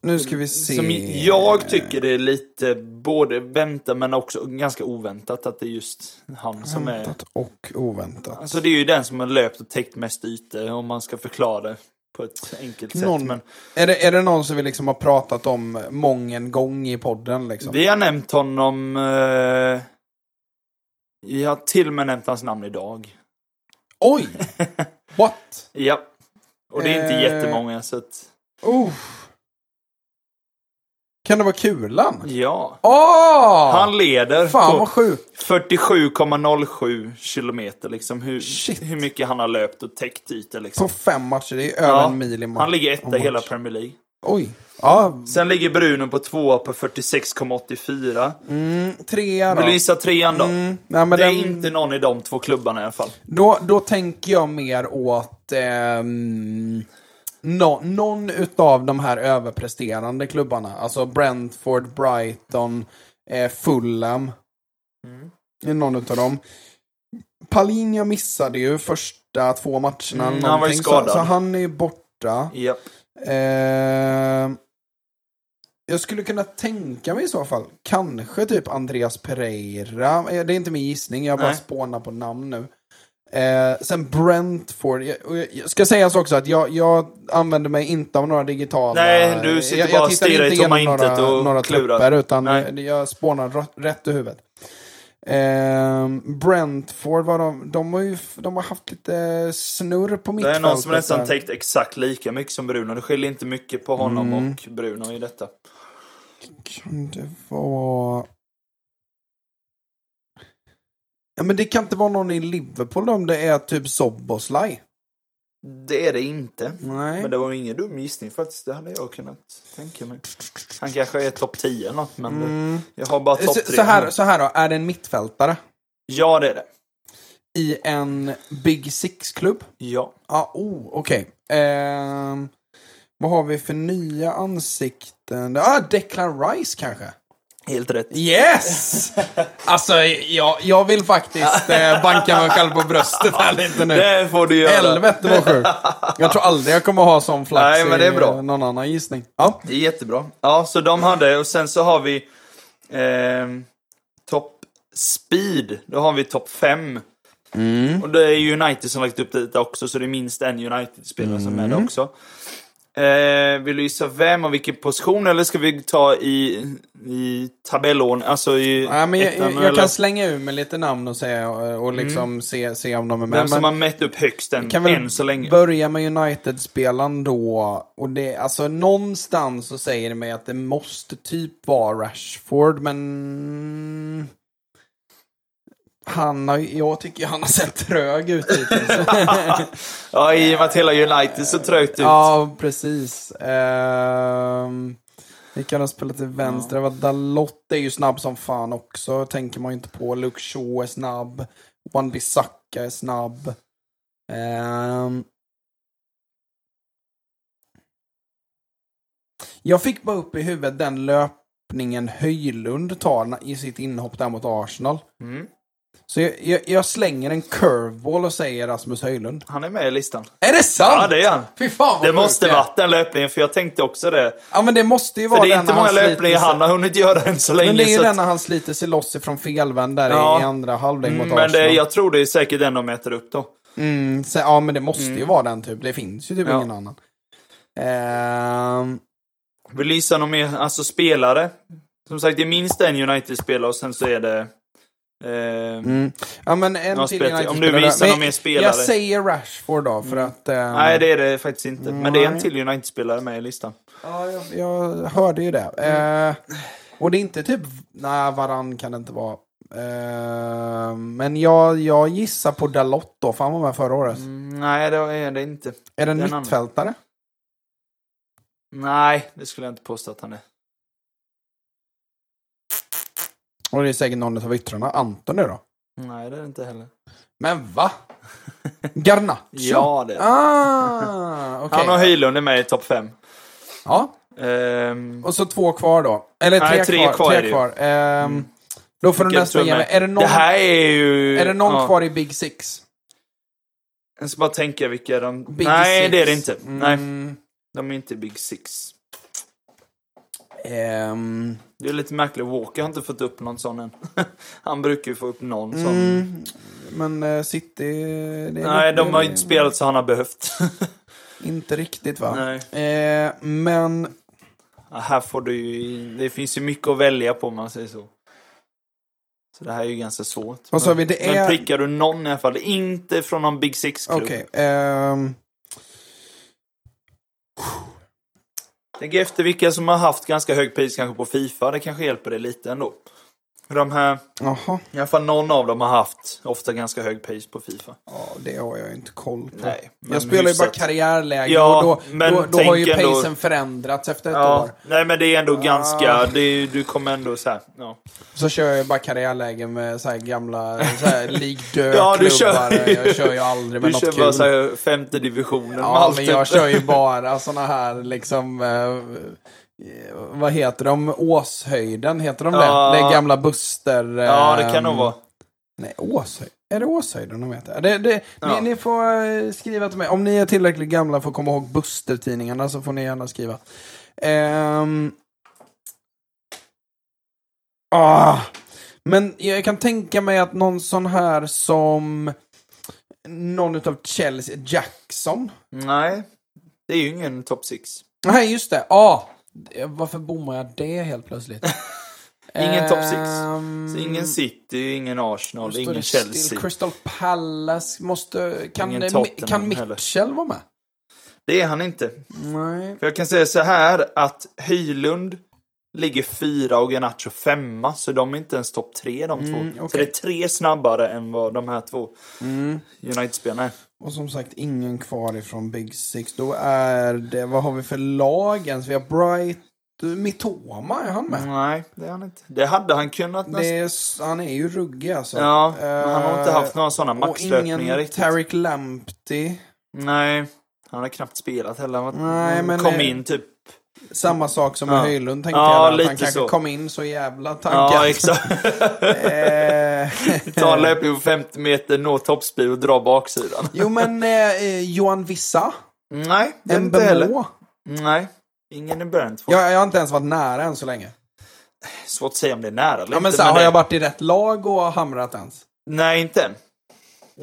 nu ska vi se. Som jag tycker det är lite både väntat men också ganska oväntat att det är just han som är... Väntat och oväntat. Alltså det är ju den som har löpt och täckt mest ytor om man ska förklara det på ett enkelt sätt. Någon, Men är, det, är det någon som vi liksom har pratat om mången gång i podden? Liksom? vi har nämnt honom... Eh, jag har till och med nämnt hans namn idag. Oj! *laughs* What? Ja. Och det är inte Eh. jättemånga så att... Uh. Kan det vara Kulan? Ja. Åh! Han leder Fan på vad sjukt. 47,07 kilometer liksom. Hur, Shit. hur mycket han har löpt och täckt ytor liksom. På fem matcher, det är över Ja, en mil i match. Han ligger etta i hela match. Premier League. Oj. Ja, Sen ligger Bruno på tvåa på 46,84. mm, trea då. Vill du gissa trean då? Mm, nej, men det är den, inte någon i de två klubbarna i alla fall. då, då tänker jag mer åt ehm, nå- någon utav de här överpresterande klubbarna. Alltså Brentford, Brighton, eh, Fulham. Är någon utav dem. Palinja missade ju första två matcherna. Mm, han var ju någonting, så, skadad. så han är ju borta. Japp. Eh, jag skulle kunna tänka mig i så fall, kanske typ Andreas Pereira. Eh, Det är inte min gissning, jag bara Nej. spånar på namn nu. Eh, sen Brentford. Jag, jag ska sägas också att jag, jag använder mig inte av några digitala... Nej, du sitter jag, bara och stirrar i tomma intet några, och några klurar. trupper, utan Nej. jag, spånar rätt- i huvudet. Ehm, Brentford, var de, de, har ju, de har haft lite snurr på Det mittfältet. är någon som nästan täckt exakt lika mycket som Bruno. Det skiljer inte mycket på honom Mm. och Bruno i detta. Kan det vara... Ja, men det kan inte vara någon i Liverpool om det är typ Soboslaj. Det är det inte. Nej. Men det var ingen dum gissning faktiskt. Det hade jag kunnat tänka mig. Han kanske är topp 10 eller något, men det, jag har bara topp Så, 3. så, här, så här då, är det en mittfältare Ja, det är det. i en Big Six-klubb? Ja. Ja, oh, okej. Ehm, vad har vi för nya ansikten? Ah, Declan Rice kanske? Helt rätt. Yes! alltså, jag, jag vill faktiskt eh, banka mig själv på bröstet här lite nu. Det får du göra. Helvete vad sjukt. Jag tror aldrig jag kommer ha sån flax Nej, men det är i bra. eh, någon annan gissning. Ja. Det är jättebra. Ja, så de hade, och sen så har vi ehm, topp speed. Då har vi topp 5. Och det är United som lagt upp det också, så det är minst en United-spelare som är där också. Eh, vill du gissa vem och vilken position eller ska vi ta i, i tabellordning? Alltså i Ja, men jag, ettan, jag, jag kan slänga ur med lite namn och säga och, och liksom se, se om de är med. Vem som har mätt upp högst än, kan än så länge. börja med United-spelaren då. Och det, alltså någonstans så säger det mig att det måste typ vara Rashford, men... Han har, jag tycker han har sett trög ut hittills. *laughs* Ja, i och med att hela United så trögt ut. ja, precis. Ehm, Vilka har spelat till vänster? Var Dalot är ju snabb som fan också. Tänker man ju inte på. Luke Shaw är snabb. Wan Bissaka är snabb. Ehm. Jag fick bara upp i huvudet den löpningen Höjlund tar i sitt inhopp där mot Arsenal. Mm. Så jag, jag, jag slänger en curveball och säger Rasmus Höjlund. Han är med i listan. Är det sant? Ja, det är han. Fy fan vad Det måste är. varit den löpningen, för jag tänkte också det. Ja men det måste ju vara För det är inte många löpningar han har hunnit göra än så länge. Men det är ju den när han sliter sig loss ifrån felvänd där Ja. i andra halvlek mot Mm, men det, jag tror det är säkert den de mäter upp då. Mm, så, ja men det måste ju vara den typ. Det finns ju typ Ja. ingen annan. Ehm, Vill du gissa någon mer, alltså spelare? Som sagt, det är minst en United-spelare och sen så är det... Eh, mm. Ja men en till spelat- United om du gissa någon mer spelare. Jag säger Rashford då för att... ehm, Nej, det är det faktiskt inte. Men det är en till United-spelare med i listan. Ja, jag, jag hörde ju det. Eh, och det är inte typ... Nej, Varann kan det inte vara. Eh, men jag, jag gissar på Dalot då, för han var med förra året. Mm, nej, det är det inte. Är det en det är en annan. mittfältare? Nej, det skulle jag inte påstå att han är. Och det är säkert någon av yttrarna. Antoni då? Nej, det är det inte heller. Men va? *laughs* Garnacho? Ja, det är det. Ah, okej. Han och Höjlund är med i topp 5. Ja, Ehm, och så två kvar då. Eller tre, Nej, tre kvar. kvar tre kvar. Ehm, Då får du nästan ge mig. Är det någon, Det här är ju... är det någon ja. kvar i Big Six? Jag ska bara tänka vilka de... Big Nej, Six. det är det inte. Nej, Mm, de är inte Big Six. ehm, Det är lite märkligt. Walker har inte fått upp någon sån än. *laughs* Han brukar ju få upp någon sån. mm, men eh, City... Nej, de har ju inte spelat så han har behövt. *laughs* Inte riktigt va? Nej. Eh, men... Ja, här får du ju... Det finns ju mycket att välja på om man säger så. Så det här är ju ganska svårt. Vad sa Men- vi? Det Men är- prickar du någon i alla fall. Inte från någon Big Six-klubb. Okej. ehm, Tänk efter vilka som har haft ganska hög pris kanske på Fifa. Det kanske hjälper dig lite ändå. De här, Jaha. i alla fall någon av dem har haft ofta ganska hög pris på Fifa. Ja, det har jag inte koll på. Nej, jag spelar ju bara karriärläge Ja, och då, men då, då har ju ändå- pacen förändrats efter ett Ja, år. nej men det är ändå Ah. ganska, det du kommer ändå så här, ja. Så kör jag bara karriärläge med så här gamla så här *laughs* League Ja, du klubbar kör- Jag kör ju *laughs* aldrig med Du något kör kul. bara så här femte divisionen ja, men jag kör ju bara såna här liksom... Eh, vad heter de? Åshöjden, heter de Ja. det? Det är gamla Buster. Ja, det ehm, kan nog vara. Nej, Åshöjden. Är det Åshöjden de heter? Det, det, Ja. ni, ni får eh, skriva till mig. Om ni är tillräckligt gamla för att komma ihåg Buster-tidningarna så får ni gärna skriva. Ehm. Ah. Men jag kan tänka mig att någon sån här som någon utav Chelsea, Jackson. Nej, det är ju ingen top six. Nej, just det. Ah. Varför bommar jag det helt plötsligt? *laughs* Ingen top six. Ehm, ingen City, ingen Arsenal, ingen det Chelsea. Still, Crystal Palace måste... Kan, Ingen eh, Tottenham kan heller. Mitchell vara med? Det är han inte. Nej. För jag kan säga så här att Höjlund ligger fyra och Garnacho femma, så de är inte ens topp tre de två. Mm, Så det är tre snabbare än vad de här två United-spelarna är. Och som sagt, ingen kvar ifrån Big Six. Då är det, vad har vi för lag ens? Vi har Bright, Mitoma, är han med? Nej, det är han inte. Det hade han kunnat nästan. Han är ju ruggig alltså. Ja, men han har inte haft några sådana Och maxlöpningar ingen riktigt. Tarek Lamptey. Nej, han har knappt spelat heller. Han Nej, men kom in typ. Samma sak som med Ja. Höjlund tänkte Ja, jag. Att han kanske så. kom in så jävla Ja, taggad. exakt. Eh, *laughs* Ta en löpning på 50 meter, nå toppspeed och dra baksidan. jo men *laughs* eh, Johan Vissa. Nej, inte heller. Nej, ingen i Brentford. Jag, jag har inte ens varit nära än så länge. Svårt att säga om det är nära eller Ja, men inte. så här, har det- jag varit i rätt lag och hamrat ens? Nej, inte än.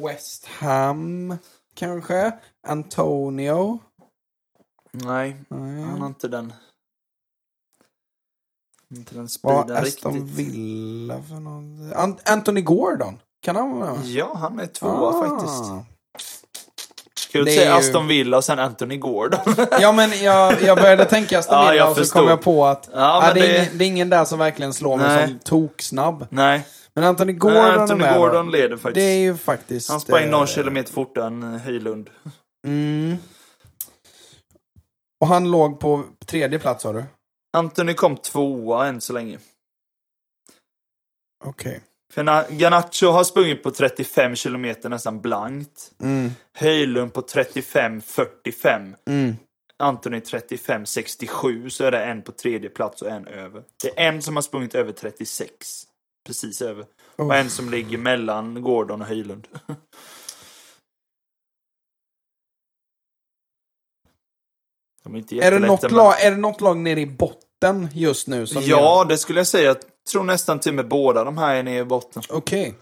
West Ham, kanske? Antonio? Nej, Nej. han har inte den... Inte den speeden Aston riktigt. Villa för någon? An- Anthony Gordon? Kan han vara? Ja, han är tvåa Ah. faktiskt. Det är säga ju- Aston Villa och sen Anthony Gordon? *laughs* Ja men jag, jag började tänka Aston *laughs* Ja, Villa jag och så kom jag på att Ja, ja, det, är det- ingen, det är ingen där som verkligen slår mig Nej. som toksnabb. Nej, Men Anthony Gordon Nej, är Anthony med Gordon leder faktiskt. Det är ju faktiskt... Han sprang eh, någon kilometer fortare än Höjlund. Mm. Och han låg på tredje plats sa du? Anthony kom tvåa än så länge. Okej. För när Garnacho har sprungit på 35 kilometer nästan blankt. Mm. Höjlund på 35-45. Mm. Anthony 35-67 så är det en på tredje plats och en över. Det är en som har sprungit över 36. Precis över. Oh. Och en som ligger mellan Gordon och Höjlund. *laughs* De är inte Är, det något men- lag, är det något lag nere i botten just nu? Som Ja, det skulle jag säga. Jag tror nästan till och med båda de här är nere i botten. Okej.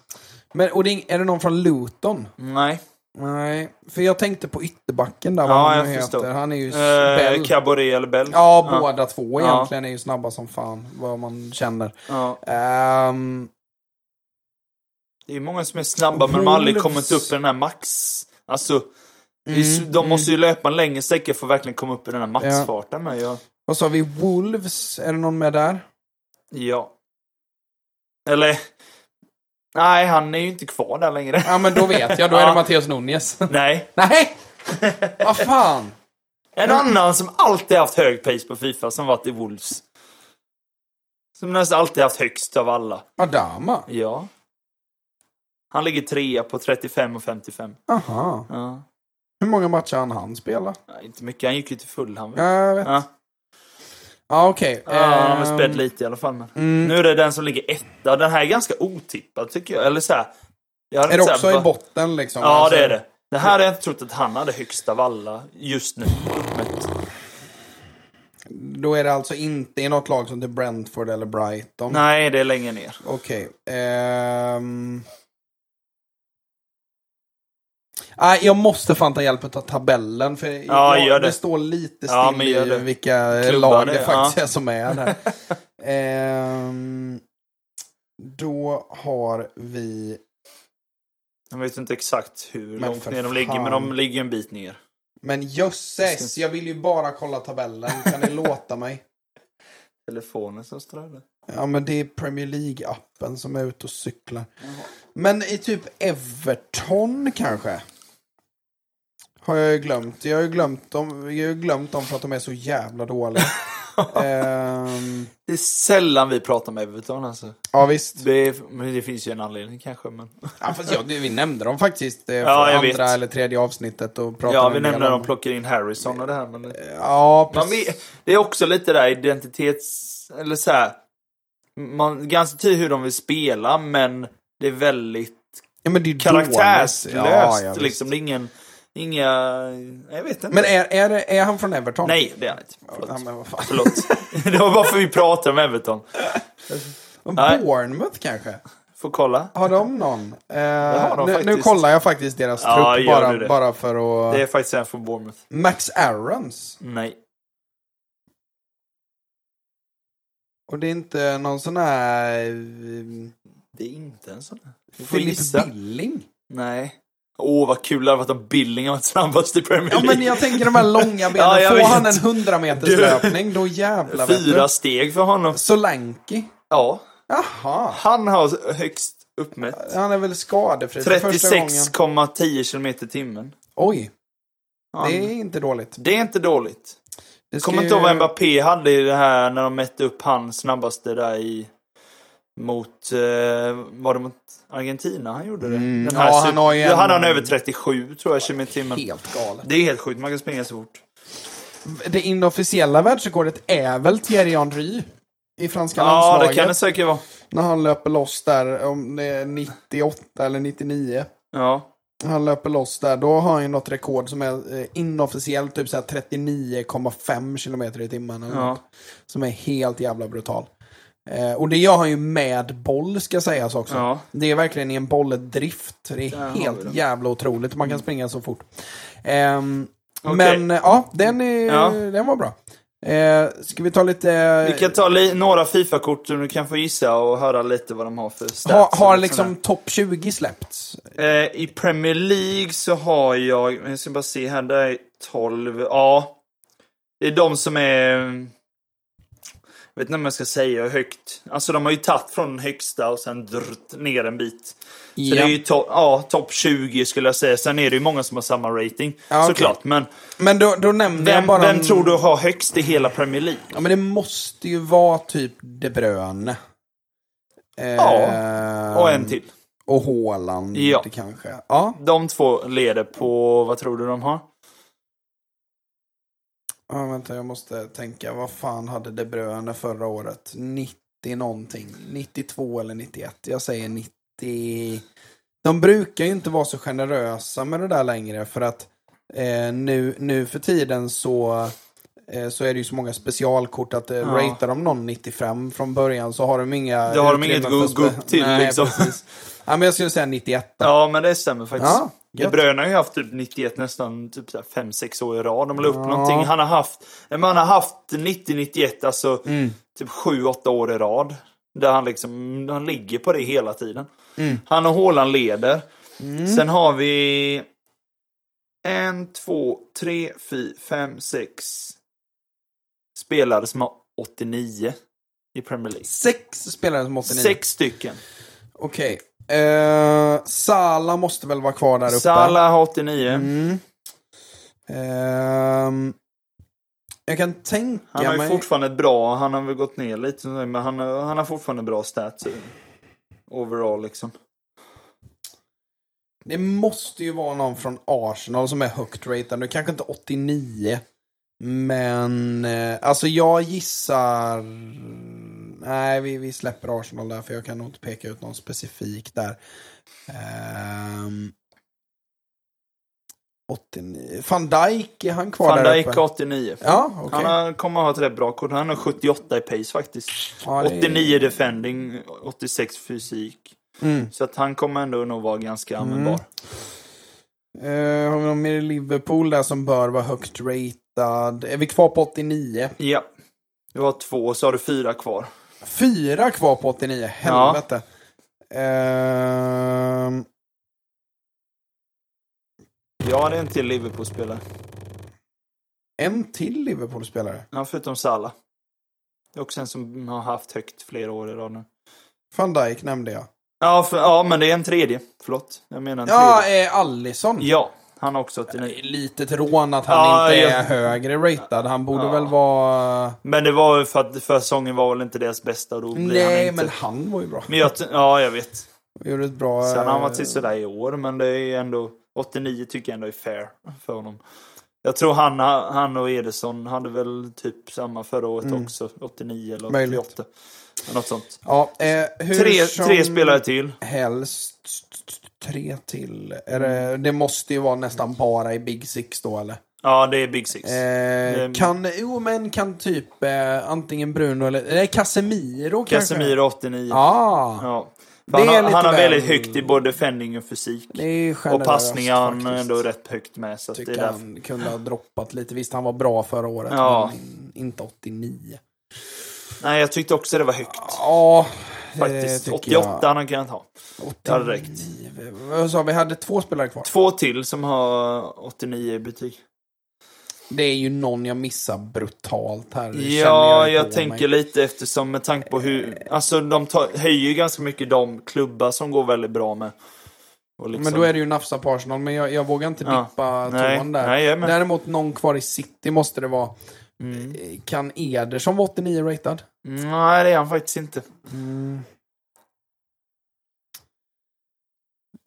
Men och det är, är det någon från Luton? Nej. Nej, för jag tänkte på ytterbacken där. Ja, vad jag nu förstår. heter. Han är ju Eh, Bell. Caboret eller Bell? Ja, båda två Ja. egentligen är ju snabba som fan, vad man känner. Ja. Ehm, Det är många som är snabba men de har aldrig Wolves. kommit upp i den här max... Alltså, är Mm, de måste ju löpa en längre sträcka för att verkligen komma upp i den här maxfarten med. Ja. vad sa vi? Wolves? Är det någon med där? ja. Eller... Nej, han är ju inte kvar där längre. Ja, men då vet jag. Då är det *laughs* Ja. Mattias Nunez. Nej. *laughs* Nej! Vad fan? *laughs* En annan som alltid haft hög pace på Fifa som varit i Wolves. Som nästan alltid haft högst av alla. Adama? Ja. Han ligger trea på 35 och 55. Aha. Ja. Hur många matcher han han spela? Nej, inte mycket, han gick ju till Fulham. Ja, jag vet. Ja. Ja, okej. Ja, han har Ehm, spädd lite i alla fall. Men. mm. Nu är det den som ligger etta. Den här är ganska otippad tycker jag. Eller så här. Jag hade Är det så här, också i botten liksom? Ja, Alltså, det är det. Det här har jag inte trott att han hade högst av alla just nu. uppmätt. Då är det alltså inte i något lag som till Brentford eller Brighton? Nej, det är längre ner. Okej. ehm. Nej, jag måste fan ta hjälp av tabellen. För Ja, jag, gör det. står lite still Ja, i det. vilka Klubbar lag det, det faktiskt ja. är som är där. *laughs* Ehm, då har vi... Jag vet inte exakt hur Men långt ner de ligger, men de ligger en bit ner. Men jösses, jag vill ju bara kolla tabellen. Kan ni låta mig? *laughs* Telefonen som strölar. Ja, men det är Premier League-appen som är ute och cyklar. Men i typ Everton kanske? Har jag ju glömt. Jag har ju glömt dem, jag har ju glömt dem för att de är så jävla dåliga. *laughs* Ehm, Det är sällan vi pratar om Everton alltså. ja, visst. Det, är, men det finns ju en anledning kanske. Men... *laughs* Ja, fast ja, det- vi nämnde dem faktiskt eh, Ja, jag andra vet. eller tredje avsnittet. Och pratade Ja, vi nämnde om att de plockar in Harrison och det här. Men... Ja, Man precis. vet, det är också lite där identitets... Eller så här. Man, ganska tydligt hur de vill spela, men det är väldigt Ja, men det är karaktärslöst. Ja, ja, liksom. Det är ingen... Inga... Jag vet inte. Men är, är, är han från Everton? Nej, det är han inte. Förlåt. Ja, men vad fan. Förlåt. *laughs* det var bara för att vi pratar om Everton. Bournemouth kanske? Får kolla. Har de någon? Eh, har de nu, nu kollar jag faktiskt deras Ja, trupp bara, bara för att... Det är faktiskt en från Bournemouth. Max Aarons. Nej. Och det är inte någon sån här... eh, Det är inte en sån. Filip gissa. Billing? Nej. Åh, vad kul det hade varit om Billing var snabbast i Premier Ja League. men jag tänker de här långa benen. *laughs* Ja, Får vet. han en 100 meters löpning, då jävlar Fyra steg för honom. Solanke? Ja. Jaha. Han har högst uppmätt. Han är väl skadefri för första gången. 36,10 km i timmen. Oj, Han, det är inte dåligt. det är inte dåligt. Det ska Kommer inte ihåg vad Mbappé hade i det här när de mätte upp hans snabbaste där i mot, eh, var det mot Argentina han gjorde det? Mm, Den ja, här han har ju en- hade han över 37 tror jag km i timmen. Helt galet. Det är helt sjukt, man kan springa så fort. Det inofficiella världsrekordet är väl Thierry Henry i franska Ja, landslaget. det kan det säkert vara. När han löper loss där, om det är 98 eller 99. Ja. Han löper loss där, då har han ju något rekord som är eh, inofficiellt typ så här 39,5 kilometer i timmen. Eller Ja. något, som är helt jävla brutal. Eh, och det gör han ju med boll ska sägas också. Ja. Det är verkligen i en bolldrift. Det är Där helt jävla otroligt. Man kan springa så fort. Ehm, Okej. Men eh, ja, den, är, Ja. den var bra. Eh, ska vi ta lite... Vi kan ta li- några Fifa-kort som du kan få gissa och höra lite vad de har för stats. ha, har liksom topp 20 släppts? Eh, I Premier League så har jag, jag ska bara se här, det är 12, ja. Det är de som är, vet inte om jag ska säga hur högt. Alltså de har ju tagit från den högsta och sen drrt ner en bit. Så Ja. det är ju to- ja, topp 20 skulle jag säga. Sen är det ju många som har samma rating. Ja, okej. såklart. Men Men då, då nämnde jag vem, bara... vem en- tror du har högst i hela Premier League? Ja, men det måste ju vara typ De Bruyne. Eh, Ja, Och en till. Och Haaland Ja. kanske. Ja. De två leder på, vad tror du de har? Ja, vänta jag måste tänka. Vad fan hade De Bruyne förra året? 90 någonting. 92 eller 91. Jag säger 90. De brukar ju inte vara så generösa med det där längre för att eh, nu, nu för tiden så eh, så är det ju så många specialkort att eh, Ja. ratear de någon 95 från början så har de inga Då har de inget spe- gå upp till, Nej, liksom. precis. Ja, men jag skulle säga 91 då. Ja, men det stämmer faktiskt. Ja, De. Bruyne har ju haft typ 91 nästan typ 5-6 år i rad. De la upp Ja. någonting. Han har haft, han har haft 90-91, alltså Mm. typ 7-8 år i rad. Där han liksom, han ligger på det hela tiden. Mm. Han och Haaland leder. Sen har vi en, två, tre, fyra, fem, sex spelare som har 89 i Premier League. Sex spelare som 89. Sex stycken. Okej. Eh, Sala måste väl vara kvar där uppe. Salah har 89. Mm. Ehm, jag kan tänka Han har ju mig... fortfarande bra, han har väl gått ner lite, men han han har fortfarande bra stats. Overall liksom. Det måste ju vara någon från Arsenal som är högt ratad. Nu kanske inte 89. Men eh, alltså jag gissar... Nej, vi, vi släpper Arsenal där för jag kan nog inte peka ut någon specifik där. Ehm, 89. Van Dijk, är han kvar Van där Dijk uppe? har 89. Ja, okej. Han kommer ha ett rätt bra kort. Han har 78 i pace faktiskt. Ja, det är- 89 defending, 86 fysik. Mm. Så att han kommer ändå nog vara ganska användbar. Eh, har vi någon mer i Liverpool där som bör vara högt ratad? Är vi kvar på 89? Ja. Du har två, så har du fyra kvar. Fyra kvar på 89, helvete. Ehm, Ja, det är en till Liverpool-spelare. en till Liverpool-spelare. Ja, förutom Salah. Det är också en som har haft högt flera år i rad nu. Van Dijk nämnde jag. Ja, för, ja, men det är en tredje. Förlåt. Jag menar en Ja, tredje. eh, Allison. Ja, han har också 89. Litet rån att han Ja, inte är högre ratad. Han borde Ja. väl vara... Men det var ju för att försäsongen var väl inte deras bästa. Då blir han Nej, inte. men han var ju bra. Men jag, ja, jag vet. Gjorde ett bra... Sen har han varit eh, sådär i år, men det är ändå 89 tycker jag ändå är fair för honom. Jag tror han, han och Ederson hade väl typ samma förra året också. 89 eller Möjligt. 88. Något sånt. Ja, eh, Tre, som tre spelare till. Helst tre till. Är det, det måste ju vara nästan bara i Big Six då, eller? Ja, det är Big Six. Eh, Ehm. kan, jo men kan typ eh, antingen Bruno eller, nej Casemiro kanske? Casemiro 89. Ah, Ja. Han, är han har väl- väldigt högt i både defending och fysik. är Och passningar har han ändå rätt högt med. Så att det är Tycker han kunde ha droppat lite. Visst, han var bra förra året, Ja. men in, inte 89. Nej, jag tyckte också det var högt. Ja, faktiskt. tycker 88 jag. han har kunnat ha. Det hade räckt. Vad sa vi? Hade två spelare kvar. Två till som har 89 i betyg. Det är ju någon jag missar brutalt här. Ja, jag på tänker mig. lite eftersom med tanke på hur, alltså de tar, höjer ju ganska mycket de klubbar som går väldigt bra med. Liksom- Men då är det ju Nafsa på Arsenal, men jag, jag vågar inte Ja. dippa Nej, där. nej, jag. Däremot någon kvar i City måste det vara. Mm. Eh, Kan Ederson vara 89 ratad? Nej, det är han faktiskt inte.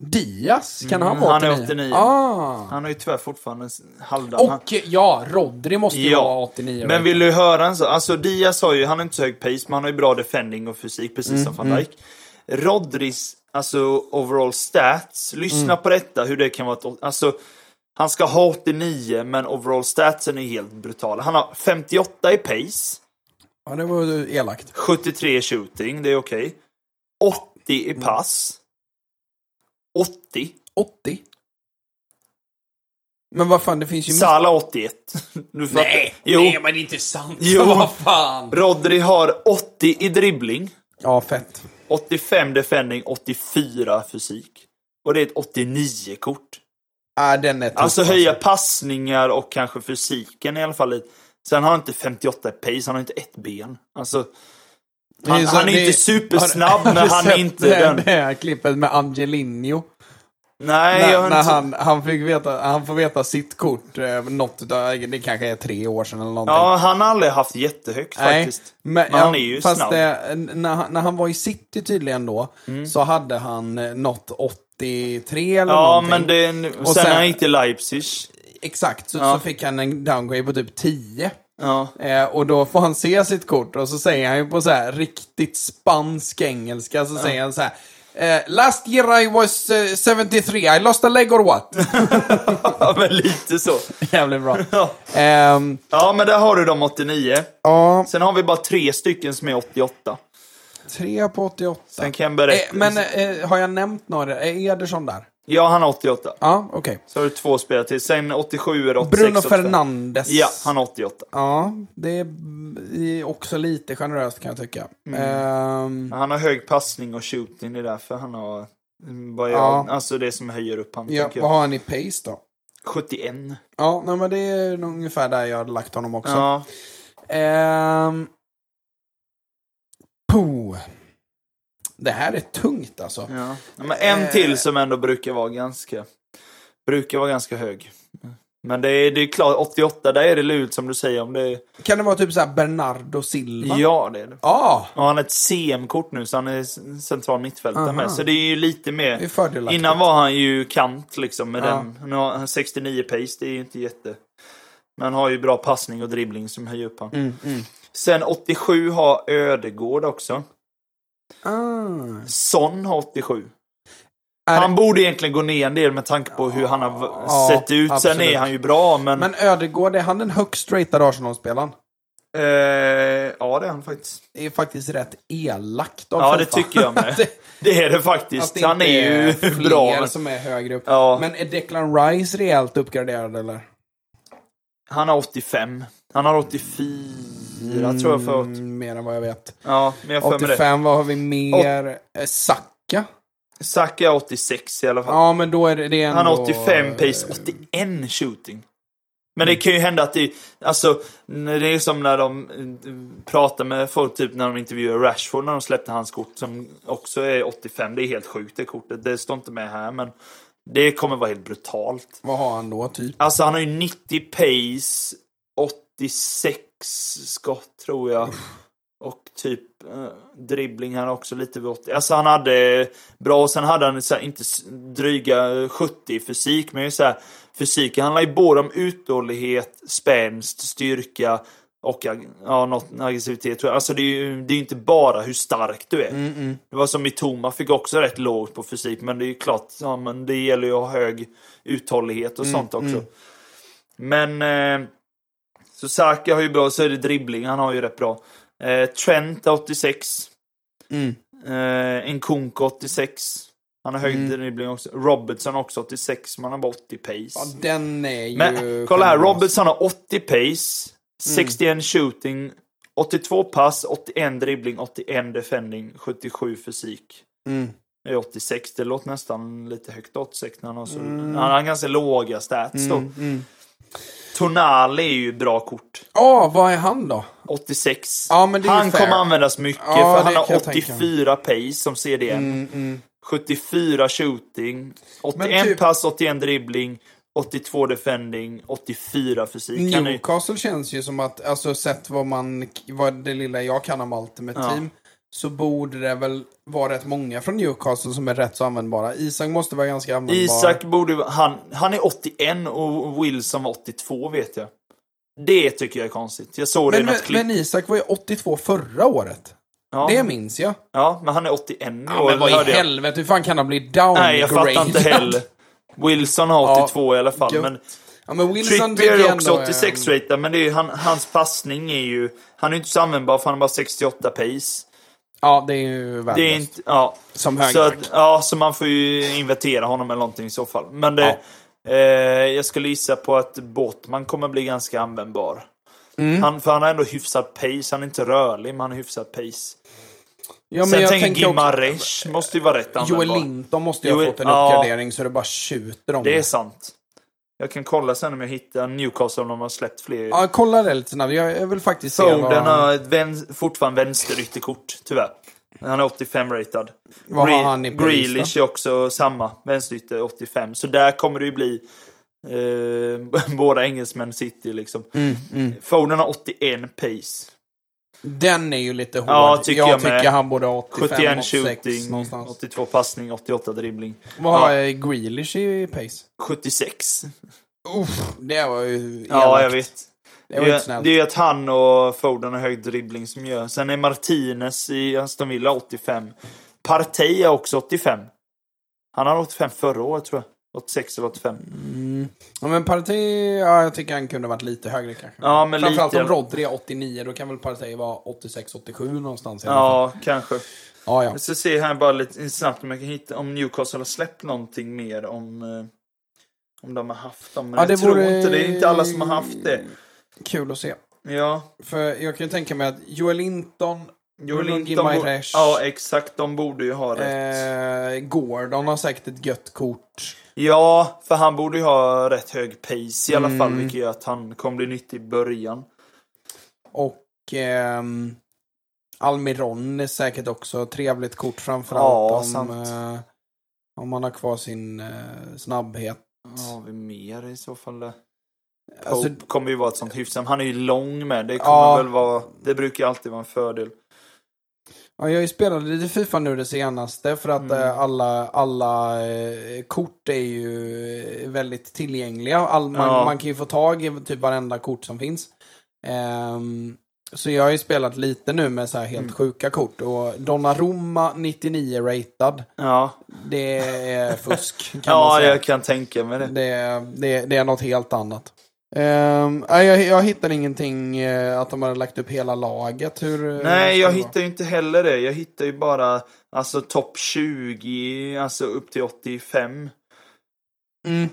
Diaz, kan Mm, han vara han är 89? 89. Ah. Han är ju tyvärr fortfarande halvdan. Och ja, Rodri måste ju Ja. vara 89 Men vill du höra en så? Alltså Diaz har ju, han har inte så hög pace, men han har ju bra defending och fysik, precis Mm, som van Dijk. Rodris, alltså overall stats, lyssna Mm. på detta, hur det kan vara ett, alltså han ska ha 89, men overall statsen är helt brutal. Han har 58 i pace, Ja, det var elakt. 73 i shooting, det är okej. 80 Mm. i pass. 80. 80. Men vad fan, det finns ju... Salah 81. Du fattar. Nej, jo. nej, men det är inte sant. Jo. *laughs* Vad fan. Rodri har 80 i dribbling. Ja, fett. 85 defending, 84 fysik. Och det är ett 89-kort. Ja, den är tuff, Alltså höja passningar och kanske fysiken i alla fall lite. Sen har han inte 58 i pace, han har inte ett ben. Alltså, Det är han, så- han är det- inte supersnabb, Har- men han är inte det, den. Det här klippet med Angelino. Nej, jag När, har när inte... han, han, fick veta, han får veta sitt kort, eh, något utav, det kanske är tre år sedan eller någonting. Ja, han har aldrig haft jättehögt faktiskt. Men, Men han är ju fast snabb. Det, när, han- när han var i city tydligen då, så hade han eh, nått 83 eller Ja, någonting. men det. Och sen, sen- när han gick till Leipzig. Exakt, så, Ja. så fick han en downgrade på typ 10. Ja. Eh, och då får han se sitt kort och så säger han ju på så här riktigt spansk engelska, så säger han så här. Eh, last year I was eh, 73, I lost a leg or what? *laughs* ja, men lite så. Jävligt bra. Ja. Ehm, ja, men där har du de 89. ja, Sen har vi bara tre stycken som är 88. tre på 88. Sen kan jag berätta. Eh, men eh, har jag nämnt några? Är Ederson där? Ja, han har 88. Ja, okej. Så har du två spelare till. Sen 87 är det 86. Bruno 85. Fernandes. Ja, han har 88. Ja, det är också lite generöst kan jag tycka. Mm. Ehm, Han har hög passning och shooting, det är därför han har... Vad jag, Ja. Alltså det som höjer upp han, ja, tänker vad jag. har han i pace då? 71. Ja, nej, men det är nog ungefär där jag hade lagt honom också. Ja. Ehm, puh. Det här är tungt alltså. ja. Men en Eh. till som ändå brukar vara ganska... Brukar vara ganska hög. Men det är, det är klart, 88, där är det lurt som du säger om det. Kan det vara typ så Bernardo Silva? Ja, det är det. Ja, Och han har ett CM-kort nu, så han är central mittfältare med. Så det är ju lite mer... Innan var han ju kant liksom med Ja. den. Nu har han 69 pace, det är ju inte jätte... Men han har ju bra passning och dribbling som höjer upp han. Mm, mm. Sen 87 har Ödegård också. Ah. Son har 87. Är- Han borde egentligen gå ner en del med tanke på hur han har Ja, sett ut. Sen absolut. är han ju bra, men... Men Ödegård, är han den högst ratade Arsenal-spelaren? eh, ja, det är han faktiskt. Det är faktiskt rätt elakt av Ja, det tycker jag med. *laughs* det, Det är det faktiskt. det Han är ju fler bra. Men som är högre upp. Ja. Men är Declan Rice rejält uppgraderad eller? han har 85. Han har 84 tror jag förut. Mm, mer än vad jag vet. Ja, men jag får med det. 85, vad har vi mer? Eh, Saka? Saka är 86 i alla fall. Ja, men då är det, ändå... Han har 85 pace, 81 shooting. Men det kan ju hända att det, alltså, det är som när de eh, pratar med folk, typ när de intervjuar Rashford när de släppte hans kort som också är 85. Det är helt sjukt det kortet. Det står inte med här, men det kommer vara helt brutalt. Vad har han då, typ? Alltså han har ju 90 pace, 86 skott tror jag. Och typ eh, dribbling han har också lite vid 80. Alltså han hade bra, och sen hade han så här, inte dryga 70 i fysik, men så här, fysiken handlar ju både om uthållighet, spänst, styrka och ja, något aggressivitet. tror jag. Alltså det är ju det är inte bara hur stark du är. Det var som Mitoma fick också rätt lågt på fysik, men det är ju klart, ja, men det gäller ju att ha hög uthållighet och sånt också. Men eh, så Saka har ju bra, så är det dribbling, han har ju rätt bra. Eh, Trent har 86. Mm. Eh, Nkunku 86. Han har hög Mm. dribbling också. Robertson också 86, man har bara 80 pace. Ja, den är ju... Men kolla här. Robertson har 80 pace, 61 shooting, 82 pass, 81 dribbling, 81 defending, 77 fysik. Mm. Det är 86, det låter nästan lite högt 86 när han har så... Han har ganska låga stats då. Mm. Tonali är ju bra kort. Ja, vad är han då? 86. Ja, men det är ju han fair. kommer användas mycket Ja, för han har jag tänka. 84 pace som CDM. Mm, mm. 74 shooting, 81 Men typ- pass, 81 dribbling, 82 defending, 84 fysik. Newcastle känns ju som att, alltså sett vad man, vad det lilla jag kan om Ultimate Ja. Team, så borde det väl vara rätt många från Newcastle som är rätt så användbara. Isak måste vara ganska användbar. Isak borde han, han är 81 och Wilson var 82 vet jag. Det tycker jag är konstigt. Jag såg det i men, något men, klipp. men Isak var ju 82 förra året. ja. Det minns jag. ja, men han är 81 Ja, år, men vad i jag. helvete, hur fan kan han bli downgraded? Nej, jag fattar inte *laughs* heller. Wilson har 82 i alla fall. Men Ja, men Wilson Trippier tycker är också ändå är- 86 ratad, men det är ju, han, hans passning är ju... Han är ju inte så användbar för han har bara 68 pace. Ja, det är ju värdelöst. Det är inte... Ja. Som Så, högerback. att, ja, så man får ju invertera honom eller någonting i så fall. Men det, eh, jag skulle gissa på att Båtman kommer bli ganska användbar. Mm. Han, för han har ändå hyfsad pace. Han är inte rörlig, men han har hyfsad pace. Ja, Sen jag tänker Gimaresh måste ju vara rätt användbar. Joel Linton måste ju ha fått en ja. uppgradering så det bara tjuter om Det är sant. Jag kan kolla sen om jag hittar Newcastle om de har släppt fler. Ja, kolla det lite snabbt. Jag jag vill faktiskt se Foden vad, har ett vän, fortfarande vänsterytterkort, tyvärr. Han är 85 ratad. vad har Gre- han i pris då? Grealish är också samma, vänsterytter 85. Så där kommer det ju bli eh, *laughs* båda engelsmän City liksom. Mm, mm. Foden har 81 pace. Den är ju lite hård. Ja, tycker jag tycker med. han borde ha 85, 71 86 shooting, någonstans. 82 passning, 88 dribbling. Vad har Ja. Grealish i pace? 76. Uff, det var ju Ja, jag elakt. vet. Det Det var inte är, snällt. det är ju att han och Foden har hög dribbling som gör. Sen är Martinez i Aston Villa 85. Partey är också 85. Han har 85 förra året tror jag. 86 eller 85. Mm. Ja, men Partey, ja, jag tycker han kunde varit lite högre kanske. Ja, men Framförallt lite. om Rodri är 89, då kan väl Partey vara 86-87 någonstans i alla fall. Ja, kanske. Ja, ja. Jag ska se här bara lite snabbt om jag kan hitta om Newcastle har släppt någonting mer om eh, om de har haft dem. Men Ja, jag det tror vore- inte det. är inte alla som har haft det. Kul att se. Ja, För jag kan ju tänka mig att Joel Linton, Linton bo- Gimaresh, Ja, exakt. De borde ju ha rätt. eh, Gordon har säkert ett gött kort. Ja, för han borde ju ha rätt hög pace i alla fall, Mm. vilket gör att han kommer bli nyttig i början. Och ehm, Almiron är säkert också ett trevligt kort framförallt Ja, om, sant. eh, om man har kvar sin eh, snabbhet. Vad har vi mer i så fall? där? Pope Alltså, kommer ju vara ett sånt hyfsat. Han är ju lång med. Det kommer Ja. väl vara... Det brukar alltid vara en fördel. Ja, jag spelat lite Fifa nu det senaste för att Mm. eh, alla, alla eh, kort är ju eh, väldigt tillgängliga. All, man, Ja. man kan ju få tag i typ varenda kort som finns. Ehm, så jag har ju spelat lite nu med så här helt Mm. sjuka kort. Och Donnarumma 99 ratad. Ja, Det är fusk kan *laughs* man ja säga. jag kan tänka mig det. Det, det, det är något helt annat. Um, jag, jag hittar ingenting eh, att de har lagt upp hela laget. Hur, hur Nej, jag hittar ju inte heller det. Jag hittar ju bara alltså topp 20, alltså upp till 85. vara? Mm.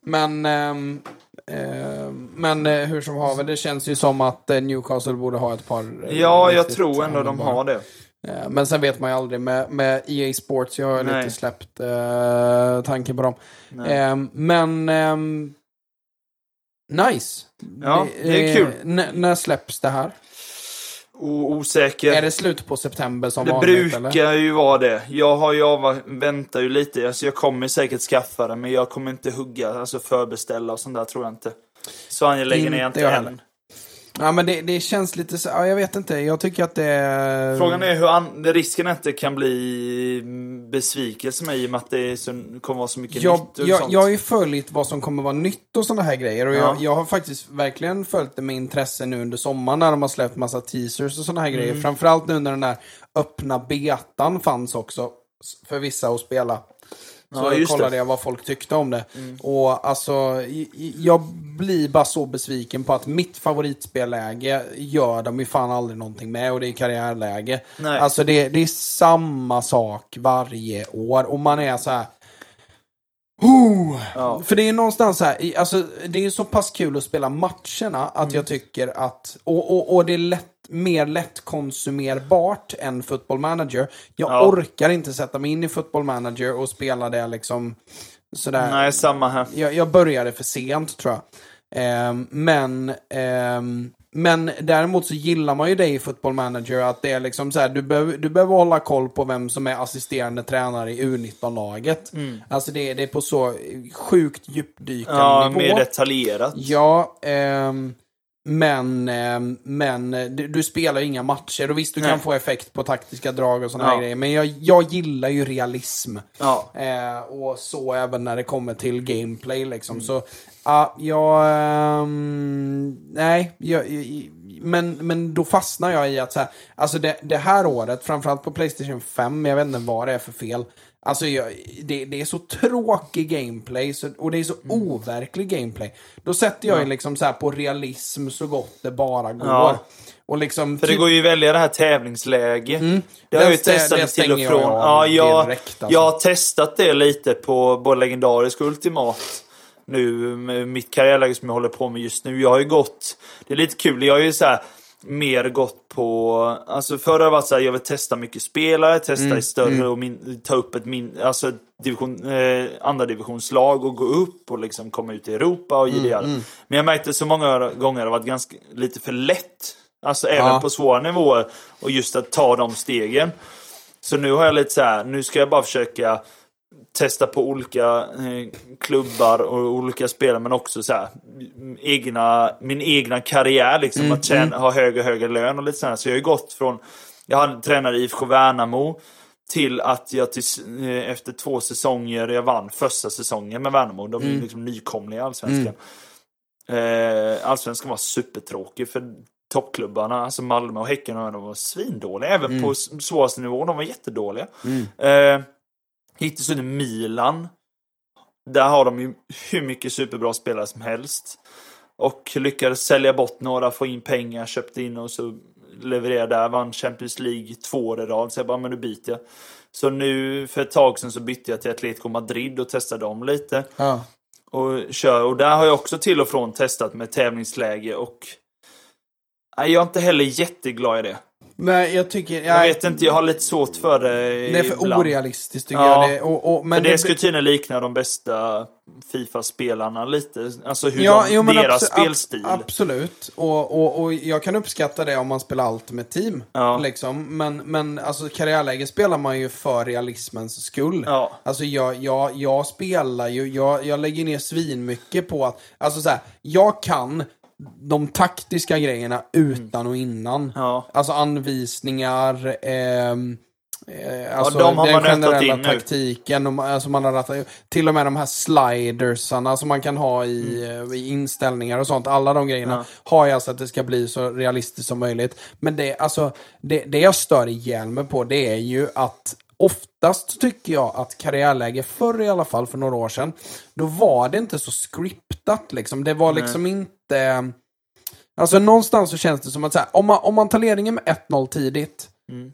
Men, ehm, ehm, men eh, hur som haver, det känns ju som att eh, Newcastle borde ha ett par. eh, Ja, jag tror ändå de har det. Eh, Men sen vet man ju aldrig med, med EA Sports, jag har Nej. lite släppt uh, tanken på dem. Men nice. Ja, det är kul. n- när släpps det här? O- osäker. Är det slut på september som Det vanligt? brukar eller? ju vara det. Jag har ju av, väntar ju lite. Alltså jag kommer säkert skaffa det, men jag kommer inte hugga, alltså förbeställa och sånt där tror jag inte. Så angelägen är jag Inte inte jag än. Ja, men det, det känns lite så, ja, jag vet inte. Jag tycker att det. Frågan är hur an, risken att det kan bli besvikelse med i och med att det så, kommer vara så mycket jag, nytt och jag, sånt. jag har ju följt vad som kommer vara nytt och sådana här grejer. Och Ja. jag, jag har faktiskt verkligen följt det med intresse nu under sommaren när de har släppt massa teasers och sådana här Mm. grejer. Framförallt nu när den där öppna betan fanns också för vissa att spela. Så Ja, kollade det. Mm. jag vad folk tyckte om det. Och alltså, jag blir bara så besviken på att mitt favoritspelläge gör de ju fan aldrig någonting med och det är karriärläge. Nej. Alltså det, det är samma sak varje år och man är så här. Oh! Ja. För det är någonstans så här, alltså det är så pass kul att spela matcherna att Mm. jag tycker att, och, och, och det är lätt mer lättkonsumerbart än football manager. Jag Ja. orkar inte sätta mig in i football manager och spela det liksom sådär. Nej, samma här. Jag, jag började för sent tror jag. Ehm, men, ehm, men däremot så gillar man ju det i Football Manager att det är liksom så här, du behöver, du behöver hålla koll på vem som är assisterande tränare i U19-laget. Alltså det, det är på så sjukt djupdykande Ja, nivå. mer detaljerat. Ja, ehm, men, ehm, men eh, du, spelar ju inga matcher och visst du kan Nej. få effekt på taktiska drag och sådana Ja. grejer. Men jag, jag gillar ju realism. Ja. Eh, och så även när det kommer till gameplay liksom. Mm. Så, ja, jag... ehm, nej, jag, jag- men, men då fastnar jag i att så här, alltså det, det här året, framförallt på Playstation 5, jag vet inte vad det är för fel. Alltså jag, det, det är så tråkig gameplay så, och det är så Mm. overklig gameplay. Då sätter jag ju liksom så här på realism så gott det bara går. Ja. Och liksom... För det går ju att välja det här tävlingsläge. Det har jag ju testat det till och jag från. av Ja, jag, direkt, alltså. jag har testat det lite på både legendarisk och ultimat. Nu mitt karriärläge som jag håller på med just nu. Jag har ju gått, det är lite kul, jag har ju så här mer gått på, alltså förr har det varit så här, jag vill testa mycket spelare, testa Mm, i större och min, ta upp ett min, alltså division, eh, andra divisionslag och gå upp och liksom komma ut i Europa och Mm, mm, Men jag märkte så många gånger har det varit ganska, lite för lätt. Alltså även Ja. på svåra nivåer. Och just att ta de stegen. Så nu har jag lite så här, nu ska jag bara försöka testa på olika eh, klubbar och olika spelare men också så här, egna, min egna karriär liksom. att tjäna, ha högre och högre lön och lite sådär. Så jag har ju gått från, jag i IFK Värnamo till att jag till, eh, efter två säsonger, jag vann första säsongen med Värnamo. De är ju liksom nykomliga i Allsvenskan. Eh, Allsvenskan var supertråkig för toppklubbarna, alltså Malmö och Häcken, de var svindåliga. Även på s- svåraste nivå, de var jättedåliga. Eh, gick till Sunne Milan. Där har de ju hur mycket superbra spelare som helst. Och lyckades sälja bort några, få in pengar, köpte in och så levererade där. Vann Champions League två år i rad. Så jag bara, men nu byter jag. Så nu för ett tag sedan så bytte jag till Atletico Madrid och testade dem lite. Ja. Och kör. Och där har jag också till och från testat med tävlingsläge och Nej, jag är inte heller jätteglad i det. Nej, jag tycker... Jag vet inte, jag har lite svårt för det Det är för ibland. orealistiskt tycker Ja. jag. Det, och, och, men För det skulle tydligen likna de bästa Fifa-spelarna lite. Alltså hur de, deras abso- ab- spelstil. absolut. Och, och, och jag kan uppskatta det om man spelar Ultimate Team. Ja. Liksom. Men, men alltså, karriärläge spelar man ju för realismens skull. Ja. Alltså jag, jag, jag spelar ju, jag, jag lägger ner svin mycket på att, alltså så här, jag kan de taktiska grejerna utan och innan. Ja. Alltså anvisningar, ehm, eh, alltså de har den man generella in taktiken. Man- alltså man har rattat, till och med de här slidersarna som man kan ha i, Mm. eh, i inställningar och sånt. Alla de grejerna har jag så att det ska bli så realistiskt som möjligt. Men det, alltså, det, det jag stör ihjäl mig på det är ju att Oftast tycker jag att karriärläge, förr i alla fall för några år sedan, då var det inte så scriptat liksom. Det var liksom inte... Alltså någonstans så känns det som att så här, om, man, om man tar ledningen med 1-0 tidigt,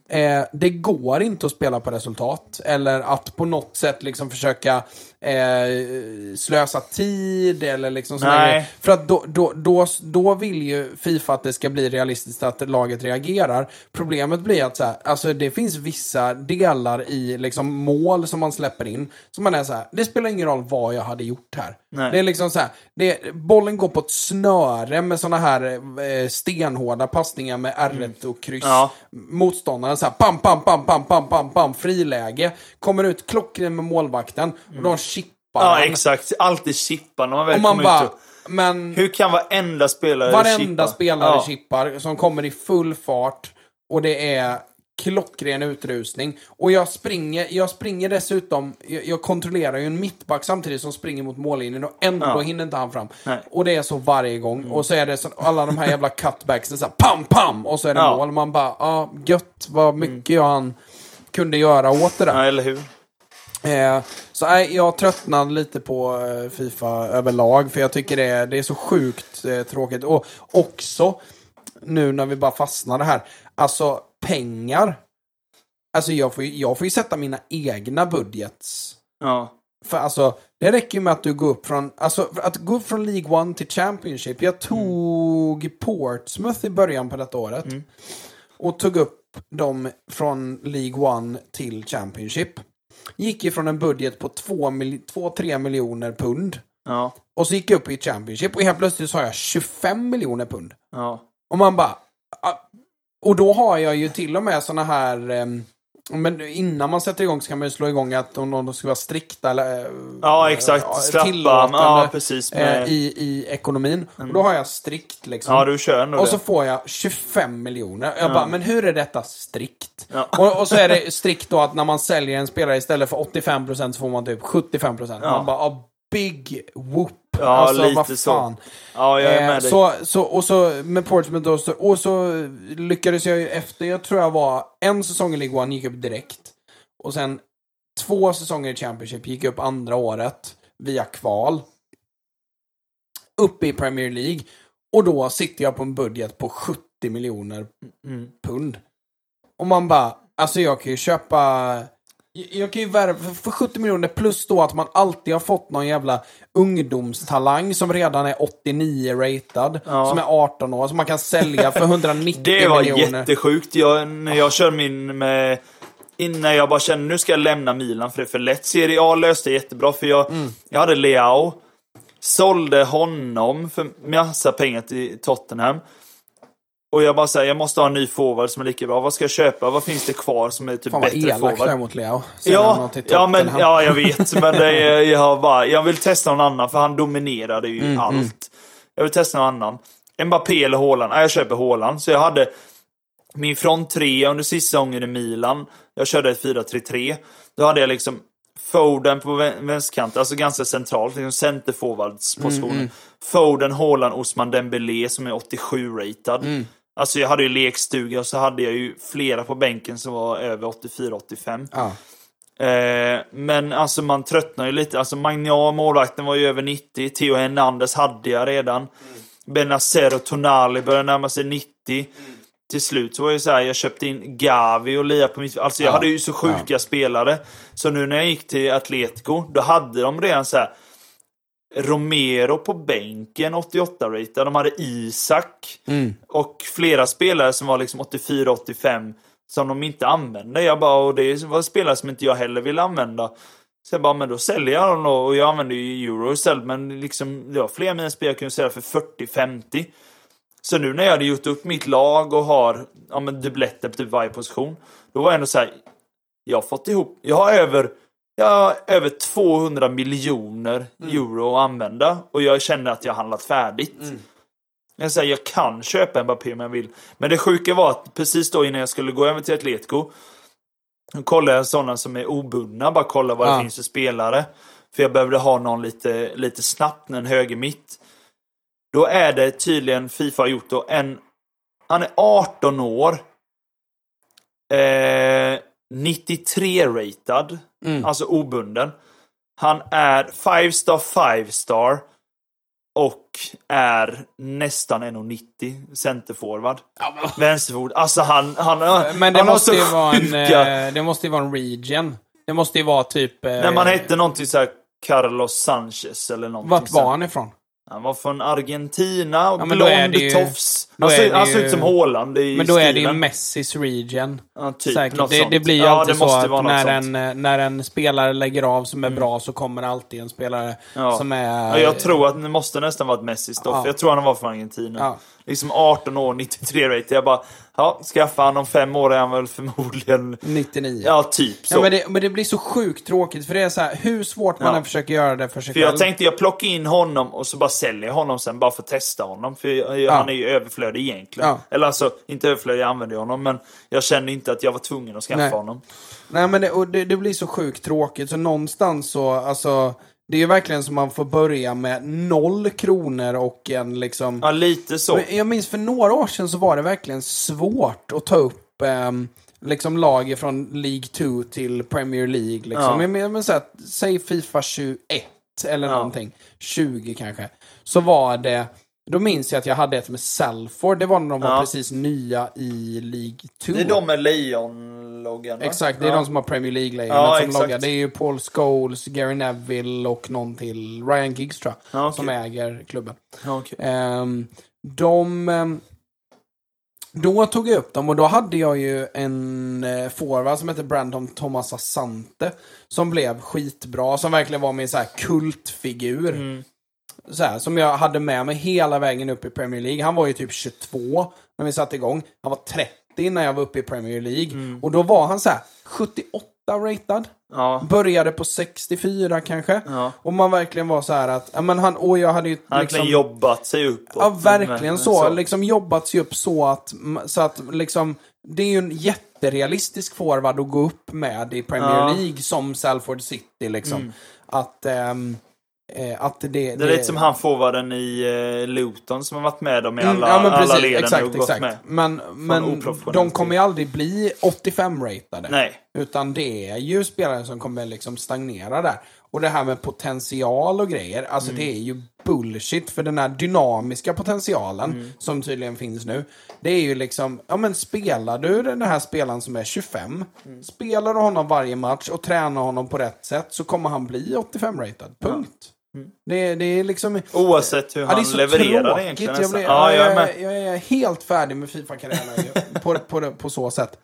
eh, det går inte att spela på resultat. Eller att på något sätt liksom försöka eh, slösa tid eller liksom grejer. För att då, då, då, då vill ju Fifa att det ska bli realistiskt att laget reagerar. Problemet blir att så här, alltså det finns vissa delar i liksom mål som man släpper in som man är så här, det spelar ingen roll vad jag hade gjort här. Nej. Det är liksom så här, det, bollen går på ett snöre med såna här eh, stenhårda passningar med R1 och kryss. Ja. Motståndaren så här, pam, pam, pam, pam, pam, pam, pam, friläge. Kommer ut klockren med målvakten och de chippar Ja, exakt. Alltid chippa när man väl Och man kommer bara, ut. Och... men Hur kan varenda spelare varenda chippa? spelare ja. chippar som kommer i full fart och det är klockren utrusning. Och jag springer, jag springer dessutom, jag, jag kontrollerar ju en mittback samtidigt som springer mot mållinjen och ändå Ja. hinner inte han fram. Nej. Och det är så varje gång. Och så är det så, alla de här jävla cutbacksen så här, pam, pam! Och så är det Ja. mål. Man bara, ja, gött vad mycket jag han kunde göra åt det där. Ja, eller hur? Eh, så nej, jag tröttnade lite på eh, Fifa överlag, för jag tycker det är, det är så sjukt eh, tråkigt. Och också, nu när vi bara fastnade här, alltså pengar. Alltså jag får, ju, jag får ju sätta mina egna budgets. Ja. För alltså, Det räcker ju med att du går upp från, alltså att gå upp från League 1 till Championship. Jag tog Portsmouth i början på detta året. Och tog upp dem från League 1 till Championship. Gick ifrån en budget på 2-3 miljoner pund. Ja, Och så gick jag upp i Championship och helt plötsligt så har jag 25 miljoner pund. ja. Och man bara... ah, Och då har jag ju till och med såna här... ehm, Men innan man sätter igång så kan man ju slå igång att om någon ska vara strikta eller... eh, Ja, exakt. ja, Slappa. tillåtande, Ja, precis. eh, Med, i, I ekonomin. Och då har jag strikt liksom. ja, du kör nog och så det. får jag 25 miljoner. Jag bara, men hur är detta strikt? Ja. Och, och så är det strikt då att när man säljer en spelare istället för 85% så får man typ 75%. Man bara, big whoop. Ja, alltså, lite vad så. fan. Ja, jag är Eh, med dig. så, så, och så med Portsmouth så, och så lyckades jag ju efter, jag tror jag var en säsong i League One, gick upp direkt. Och sen två säsonger i Championship, gick upp andra året via kval. Upp i Premier League. Och då sitter jag på en budget på 70 miljoner Mm. pund. Och man bara, alltså jag kan ju köpa... Jag kan ju värva för- för 70 miljoner plus då att man alltid har fått någon jävla ungdomstalang som redan är 89 ratad. Ja. Som är 18 år, som man kan sälja för *laughs* 190 Det var miljoner. jättesjukt. Jag, när jag körde min med... Innan jag bara kände nu ska jag lämna Milan för det är för lätt. Serie A löste jättebra för jag, Mm. jag hade Leao. Sålde honom för massa pengar till Tottenham. Och jag bara säger jag måste ha en ny forward som är lika bra. Vad ska jag köpa? Vad finns det kvar som är typ Fan bättre elak forward? där mot Leo. Ja, ja, men, ja, jag vet. Men är, jag, bara, jag vill testa någon annan för han dominerade ju Mm, allt. Jag vill testa någon annan. Mbappé eller Haaland? Nej, jag köper Haaland. Så jag hade min front tre under sista säsongen i Milan. Jag körde ett 4-3-3. Då hade jag liksom Foden på vä- vänsterkanten, alltså ganska centralt, liksom centerforwardspositionen. Mm, Foden, Haaland, Osman Dembélé som är 87-ratad. Mm. Alltså jag hade ju lekstuga och så hade jag ju flera på bänken som var över 84-85. Ja. Eh, men alltså man tröttnar ju lite. Alltså Magnan, målvakten, var ju över 90. Theo Hernandez hade jag redan. Benazer och Tonali började närma sig 90. Till slut så var det så här, jag köpte in Gavi och Lia på mitt... Alltså jag Ja. hade ju så sjuka spelare. Så nu när jag gick till Atletico, då hade de redan så här Romero på bänken, 88-ratad. De hade Isak. Mm. Och flera spelare som var liksom 84-85 som de inte använde. Jag bara, och det var spelare som inte jag heller ville använda. Så jag bara, men då säljer jag dem då. Och jag använder ju euro istället. Men liksom, det var fler av mina spelare jag kunde sälja för 40-50. Så nu när jag hade gjort upp mitt lag och har ja, men dubbletter på typ varje position. Då var jag ändå så här. Jag har fått ihop, jag har över, jag har över 200 miljoner euro att använda. Och jag känner att jag har handlat färdigt. Jag säger, jag kan köpa Mbappé om jag vill. Men det sjuka var att precis då innan jag skulle gå över till Atletico. Då kollade jag sådana som är obundna, bara kolla vad Ja. det finns för spelare. För jag behövde ha någon lite, lite snabbt, en höger mitt. Då är det tydligen Fifa har gjort då en... Han är 18 år. Eh, 93-ratad. Mm. Alltså obunden. Han är 5 star 5 star. Och är nästan 1,90 centerforward. Vänsterfot. Alltså han, han, Men det han har måste, så ju vara en, sjuka- eh, det måste ju vara en region. Det måste ju vara typ... eh, När man hette någonting så här Carlos Sanchez eller någonting Vart var han ifrån? Han var från Argentina och Ja, blond det ju- tofs. Han, ser, han ser ut som Haaland i Men då är det ju stilen. Messis region. Ja, typ, Säkert. något Det, sånt. det blir ju ja, alltid så att när sånt. Mm. en, eh, när en spelare lägger av som är bra så kommer alltid en spelare Ja. som är... Ja, jag tror att det måste nästan vara ett Messi-stoff. Ja. Jag tror han var från Argentina. Ja. Liksom 18 år, 93 rate. Jag bara, ja, skaffa han om fem år är han väl förmodligen... 99. Ja, typ så. Ja, men, det, men det blir så sjukt tråkigt för det är så här, hur svårt man Ja. än försöker göra det för sig För själv. jag tänkte jag plockar in honom och så bara säljer jag honom sen bara för att testa honom. För jag, han är ju överflödig egentligen. Ja. Eller alltså, inte överflödig, jag använder honom. Men jag kände inte att jag var tvungen att skaffa Nej. honom. Nej men det, och det, det blir så sjukt tråkigt så någonstans så, alltså det är ju verkligen som man får börja med noll kronor och en liksom... Ja, lite så. Jag minns för några år sedan så var det verkligen svårt att ta upp ehm, liksom lag från League 2 till Premier League. Liksom. Ja. Men, men, så här, säg Fifa 21 eller Ja. någonting. 20 kanske. Så var det... Då minns jag att jag hade ett med Salford. Det var när de var Ja. precis nya i League 2. Det är de med lejon... loggan va? Exakt, det är ja. de som har Premier League-lejonet Ja, som exakt. loggar. Det är ju Paul Scholes, Gary Neville och någon till. Ryan Giggs tror jag. Ja, okej. Som äger klubben. Ja, okej. Ehm, de... ehm, då tog jag upp dem och då hade jag ju en uh, forward som hette Brandon Thomas Asante. Som blev skitbra, som verkligen var min så här kultfigur. Mm. Så här, som jag hade med mig hela vägen upp i Premier League. Han var ju typ 22 när vi satte igång. Han var 30 när jag var uppe i Premier League. Mm. Och då var han så här 78 ratad. Ja. Började på 64 kanske. Ja. Och man verkligen var så här att, men han, och jag hade ju Han liksom... jobbat sig uppåt. Ja, verkligen Men- så. Liksom jobbat sig upp så att, så att liksom, det är ju en jätterealistisk forward att gå upp med i Premier Ja. Mm. League som Salford City liksom. Att, ehm, eh, att det, det... Det är lite som han forwarden i eh, Luton som har varit med dem i Mm, alla, ja, men alla leden exakt, och gått exakt. med. Men, men de kommer ju aldrig bli 85-ratade. Nej. Utan det är ju spelare som kommer liksom stagnera där. Och det här med potential och grejer, alltså Mm. det är ju bullshit. För den här dynamiska potentialen, Mm. som tydligen finns nu, det är ju liksom, ja men spelar du den här spelaren som är 25, Mm. spelar du honom varje match och tränar honom på rätt sätt så kommer han bli 85-ratad. Punkt. Det, det är liksom... Oavsett hur Ja, han levererar egentligen. Jag, blir, ja, jag är jag, jag är helt färdig med Fifa-karriären på, på, på så sätt.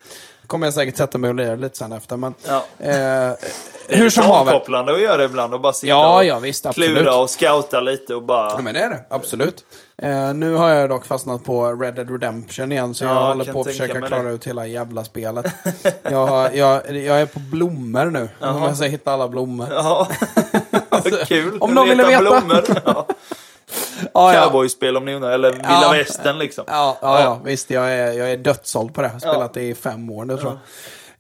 Kommer jag säkert sätta mig och lira lite sen efter. Men, Ja. eh, Det är hur som avkopplande att göra det ibland och bara sitta Ja, och ja visst. Absolut. klura och scouta lite och bara... Ja, men det är det. Absolut. Eh, nu har jag dock fastnat på Red Dead Redemption igen. Så Ja, jag håller på att försöka klara det. ut hela jävla spelet. *laughs* jag, jag, jag är på blommor nu. Jag ska hitta alla blommor. Ja, kul. Om någon ville veta. blommor. *laughs* Ja. Ja, ja. Cowboyspel om ni undrar, eller Vilda Ja. Västern liksom. Ja, ja, ja, visst. Jag är, jag är dödssåld på det. Jag har spelat det i fem år nu tror jag.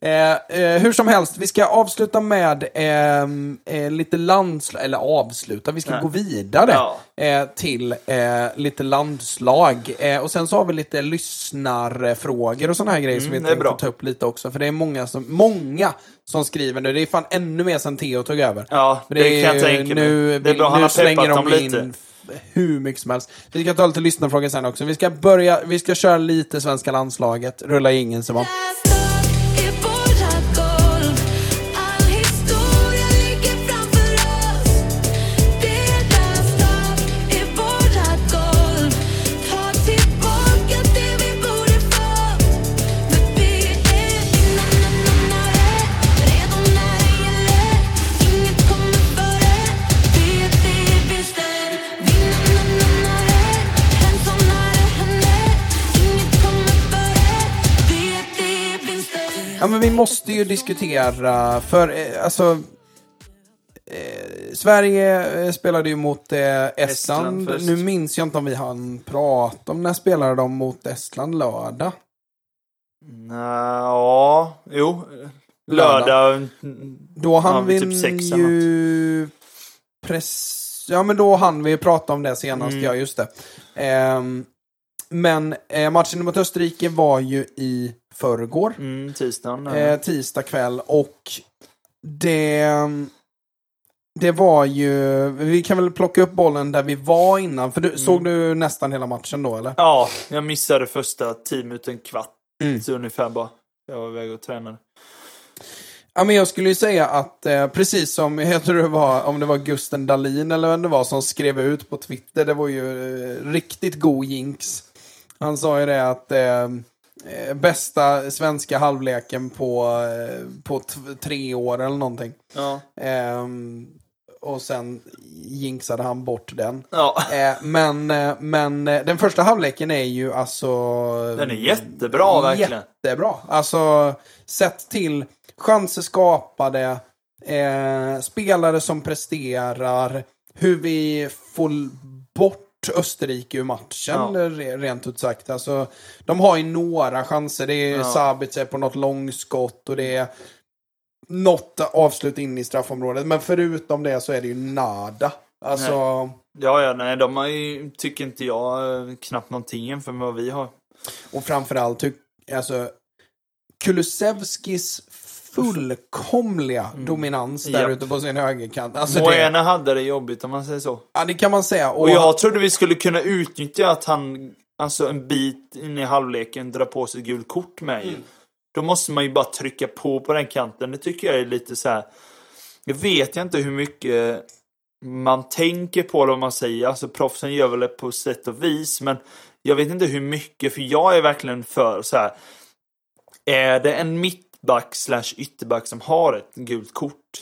Eh, eh, hur som helst, vi ska avsluta med ehm, eh, lite landslag, eller avsluta, vi ska Nej. gå vidare Ja. eh, till eh, lite landslag. Och sen så har vi lite lyssnarfrågor och sådana här grejer som vi Mm, det är tänkte ta upp lite också. För det är många som, många som skriver nu. Det är fan ännu mer sen Theo tog över. Ja, För det kan jag tänka mig. nu, Det är bra, han nu har slänger de dem in lite. hur mycket som helst. Vi ska ta lite lyssnarfrågor sen också. Vi ska börja, vi ska köra lite svenska landslaget. Rulla ingen Simon. i Ja, men vi måste ju diskutera, för eh, alltså... Eh, Sverige eh, spelade ju mot eh, Estland. Estland nu minns jag inte om vi hann prata om när spelade de mot Estland lördag. Nja, Ja, jo. Lördag. Då hann Ja, vi typ sex ju... Press... Ja, men då hann vi prata om det senast, Mm. ja just det. Ehm, men eh, matchen mot Österrike var ju i förrgår. Mm, tisdagen. eh, tisdag kväll och det... Det var ju... Vi kan väl plocka upp bollen där vi var innan. För du, Mm. såg du nästan hela matchen då eller? Ja, jag missade första 10 minuter, en kvart. Mm. Så ungefär bara. Jag var iväg och tränade. Ja, men jag skulle ju säga att eh, precis som, *laughs* jag tror det var, om det var Gusten Dahlin eller vem det var som skrev ut på Twitter, det var ju eh, riktigt god jinx. Han sa ju det att eh, eh, bästa svenska halvleken på, eh, på tre år eller någonting. Ja. Ehm, och sen jinxade han bort den. Ja. Eh, men, eh, men eh, den första halvleken är ju alltså... Den är jättebra verkligen. Jättebra. Alltså, sett till chanser skapade, eh, spelare som presterar, hur vi får bort Österrike ur matchen, Ja. re- rent ut sagt. Alltså, de har ju några chanser. Det är Ja. Sabitzer på något långskott och det är något avslut in i straffområdet. Men förutom det så är det ju nada. Alltså, Ja, ja, nej, de har ju, tycker inte jag, eh, knappt någonting jämfört med vad vi har. och framförallt, alltså, Kulusevskis fullkomliga dominans där Mm. Japp. ute på sin högerkant. Alltså det, Moena hade det jobbigt om man säger så. ja, det kan man säga. Och, Och jag trodde vi skulle kunna utnyttja att han, alltså en bit in i halvleken, drar på sig gult kort med ju. Då måste man ju bara trycka på på den kanten. Det tycker jag är lite så här. Jag vet inte hur mycket man tänker på eller vad man säger. Alltså proffsen gör väl det på sätt och vis. Men jag vet inte hur mycket. För jag är verkligen för så här. Är det en mittback slash ytterback som har ett gult kort.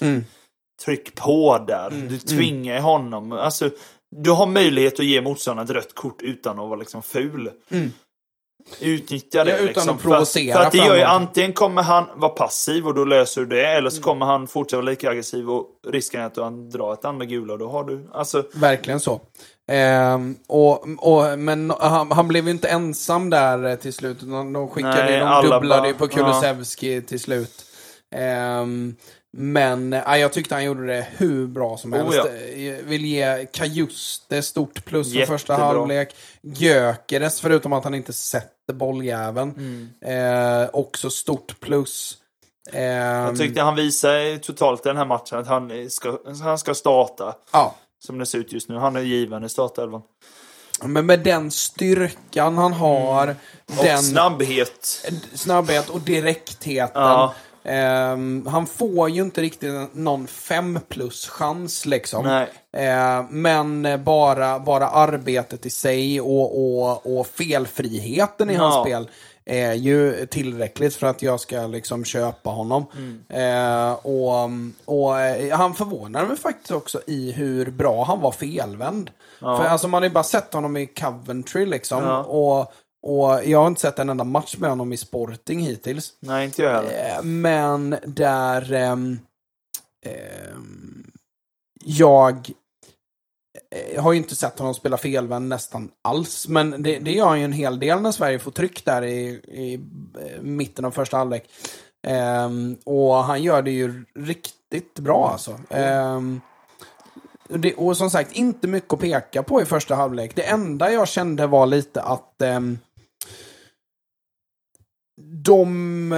Tryck på där. Du tvingar honom. Alltså, du har möjlighet att ge motståndaren ett rött kort utan att vara liksom ful. Utnyttja det. Ja, utan liksom. att provocera För, för att det gör ju antingen kommer han vara passiv och då löser du det. Eller så kommer han fortsätta vara lika aggressiv och risken är att han drar ett andra gula och då har du... Alltså, Verkligen så. Ehm, och, och, men han, han blev ju inte ensam där eh, till slut. utan De, skickade, Nej, de dubblade ju på Kulusevski till slut. Ehm, men eh, jag tyckte han gjorde det hur bra som Oh, helst. ja. Jag vill ge Kajuste stort plus för första halvlek. Gyökeres, förutom att han inte sätter bolljäveln. Mm. Eh, också stort plus. Ehm, jag tyckte han visade totalt i den här matchen att han ska, han ska starta. ja. Som det ser ut just nu. Han är given i startelvan. Men med den styrkan han har, Mm. Och den snabbhet. snabbhet och direktheten. Ja. Ehm, han får ju inte riktigt någon 5 plus chans liksom. Nej. Ehm, men bara, bara arbetet i sig och, och, och felfriheten i Ja. hans spel är ju tillräckligt för att jag ska liksom köpa honom. Mm. Ehm, och, och eh, han förvånar mig faktiskt också i hur bra han var felvänd. För alltså man har ju bara sett honom i Coventry liksom. Ja. Och, och jag har inte sett en enda match med honom i Sporting hittills. Nej, inte jag heller. Eh, Men där ehm, ehm, jag har ju inte sett honom spela felvänd nästan alls. Men det, det gör han ju en hel del när Sverige får tryck där i, i eh, mitten av första halvlek. Ehm, och han gör det ju riktigt bra alltså. Ehm, och det, och som sagt, inte mycket att peka på i första halvlek. Det enda jag kände var lite att ehm, de,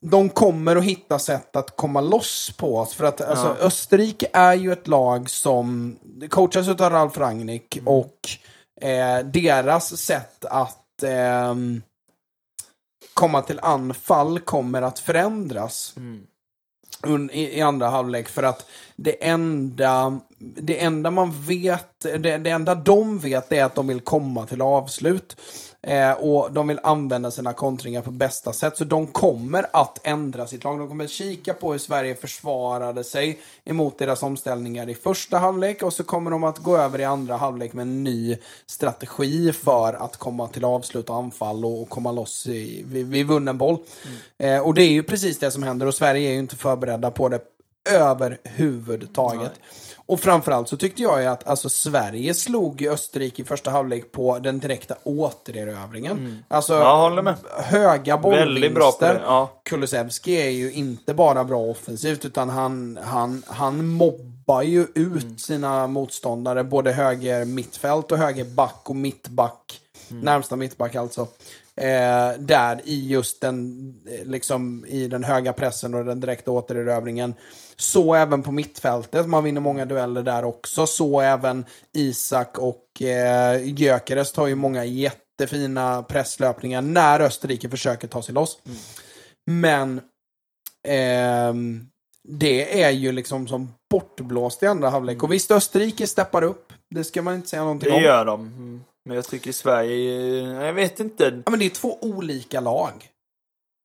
de kommer att hitta sätt att komma loss på oss. För att alltså, Österrike är ju ett lag som coachas av Ralf Rangnick och eh, deras sätt att ehm, komma till anfall kommer att förändras un- i, i andra halvlek för att det enda, det enda man vet, det, det enda de vet är att de vill komma till avslut. Eh, och de vill använda sina kontringar på bästa sätt. Så de kommer att ändra sitt lag. De kommer kika på hur Sverige försvarade sig emot deras omställningar i första halvlek. Och så kommer de att gå över i andra halvlek med en ny strategi för att komma till avslut och anfall och, och komma loss i, vid, vid vunnen boll. Eh, och det är ju precis det som händer och Sverige är ju inte förberedda på det överhuvudtaget. Och framförallt så tyckte jag ju att alltså, Sverige slog Österrike i första halvlek på den direkta återerövringen. Alltså Mm. Ja, håller med. höga Väldigt bra på det, bollvinster. ja. Kulusevski är ju inte bara bra offensivt utan han, han, han mobbar ju ut Mm. sina motståndare. Både höger mittfält och höger back och mittback. Mm. Närmsta mittback alltså. Eh, där i just den, eh, liksom i den höga pressen och den direkta återerövringen. Så även på mittfältet, man vinner många dueller där också. Så även Isak och eh, Gyökeres har ju många jättefina presslöpningar när Österrike försöker ta sig loss. Men ehm, det är ju liksom som bortblåst i andra halvlek. Och visst, Österrike steppar upp. Det ska man inte säga någonting Det om. gör de. Mm. Men jag tycker Sverige, jag vet inte. Ja, men det är två olika lag.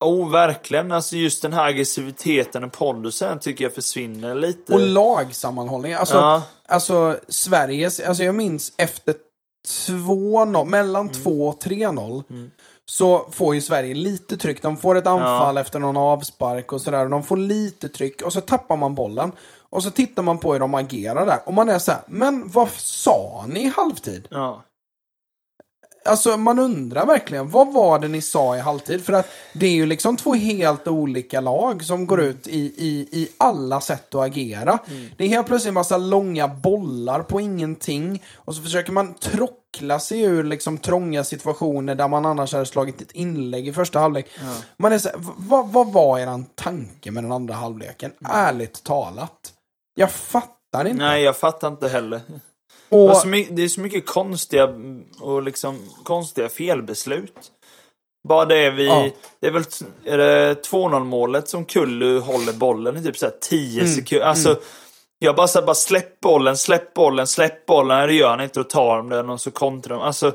Oh, verkligen. Alltså just den här aggressiviteten och pondusen tycker jag försvinner lite. Och lagsammanhållning. Alltså, Ja. alltså Sveriges, alltså jag minns efter 2-0, mellan Mm. 2 och 3-0. Så får ju Sverige lite tryck. De får ett anfall efter någon avspark och sådär. och De får lite tryck och så tappar man bollen. Och så tittar man på hur de agerar där. Och man är så här, men vad sa ni i halvtid? Ja. Alltså man undrar verkligen, vad var det ni sa i halvtid? För att det är ju liksom två helt olika lag som går ut i, i, i alla sätt att agera. Det är helt plötsligt en massa långa bollar på ingenting. Och så försöker man trockla sig ur liksom trånga situationer där man annars hade slagit ett inlägg i första halvlek. Man är så här, vad, vad var eran tanke med den andra halvleken? Ärligt talat. Jag fattar inte. Nej, jag fattar inte heller. Och, Och så my- det är så mycket konstiga och liksom konstiga felbeslut. Bara det vi... Ja. Det är väl är det 2-0 målet som Kullu håller bollen i typ så här 10 Mm. sekunder. Alltså, jag bara såhär, bara släpp bollen, släpp bollen, släpp bollen. Nej, det gör han inte och tar de den och så kontrar de. Alltså,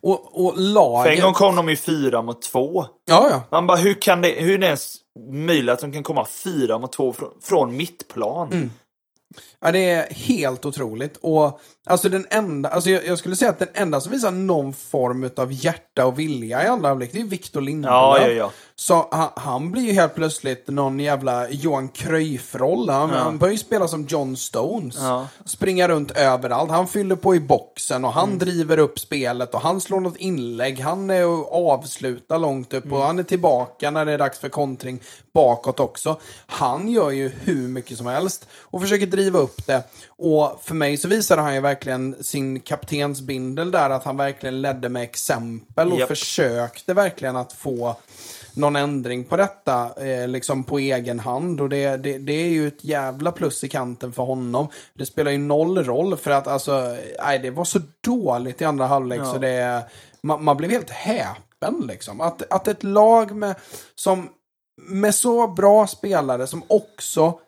Och, och för en laget... gång kom de ju fyra mot två. Ja, ja. Man bara, hur kan det, hur är det ens möjligt att de kan komma fyra mot två från, från mittplan? Mm. Ja, det är helt otroligt. Och alltså den enda, alltså jag, jag skulle säga att den enda som visar någon form av hjärta och vilja i andra halvlek, det är Victor Lindelöf. Ja, ja, ja. Så han, han blir ju helt plötsligt någon jävla Johan Cruyff-roll. Han, han börjar ju spela som John Stones. Ja. Springa runt överallt. Han fyller på i boxen och han driver upp spelet och han slår något inlägg. Han är och avslutar långt upp och han är tillbaka när det är dags för kontring bakåt också. Han gör ju hur mycket som helst och försöker driva upp det. Och för mig så visade han ju verkligen sin kaptensbindel där, att han verkligen ledde med exempel och Japp. försökte verkligen att få någon ändring på detta eh, liksom på egen hand. Och det, det, det är ju ett jävla plus i kanten för honom. Det spelar ju noll roll för att alltså, nej, det var så dåligt i andra halvlek så det, man, man blev helt häpen liksom. Att, att ett lag med, som, med så bra spelare som också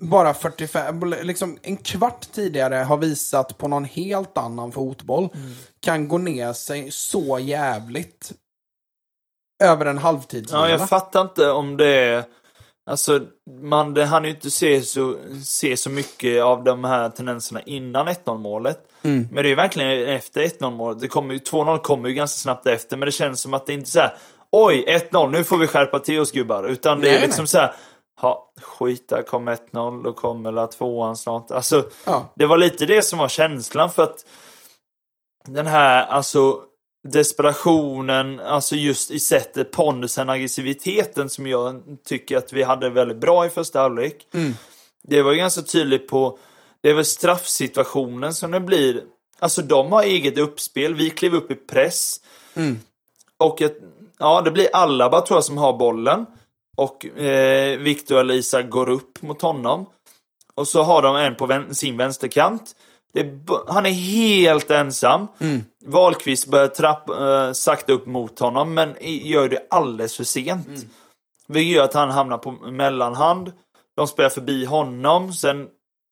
bara 45, liksom en kvart tidigare har visat på någon helt annan fotboll. Kan gå ner sig så jävligt. Över en halvtidsvila. Ja, jag fattar inte om det är... Alltså, man det hann ju inte se så, se så mycket av de här tendenserna innan 1-0 målet. Mm. Men det är ju verkligen efter 1-0 målet. Det kommer ju, 2-0 kommer ju ganska snabbt efter, men det känns som att det inte är så här. Oj, 1-0, nu får vi skärpa till oss gubbar. Utan det är Nej, liksom nej. så här. Ja, skit där kom 1-0, då kommer la tvåan snart. Alltså, Ja. det var lite det som var känslan för att den här, alltså desperationen, alltså just i sättet, pondusen, aggressiviteten som jag tycker att vi hade väldigt bra i första halvlek. Det var ganska tydligt på, det är väl straffsituationen som det blir, alltså de har eget uppspel, vi klev upp i press. Och ett, ja, det blir Alaba tror jag som har bollen. Och eh, Victor eller Isak går upp mot honom. Och så har de en på vän- sin vänsterkant. Är, han är helt ensam. Wahlqvist börjar trappa, eh, sakta upp mot honom, men gör det alldeles för sent. Vilket gör att han hamnar på mellanhand. De spelar förbi honom. Sen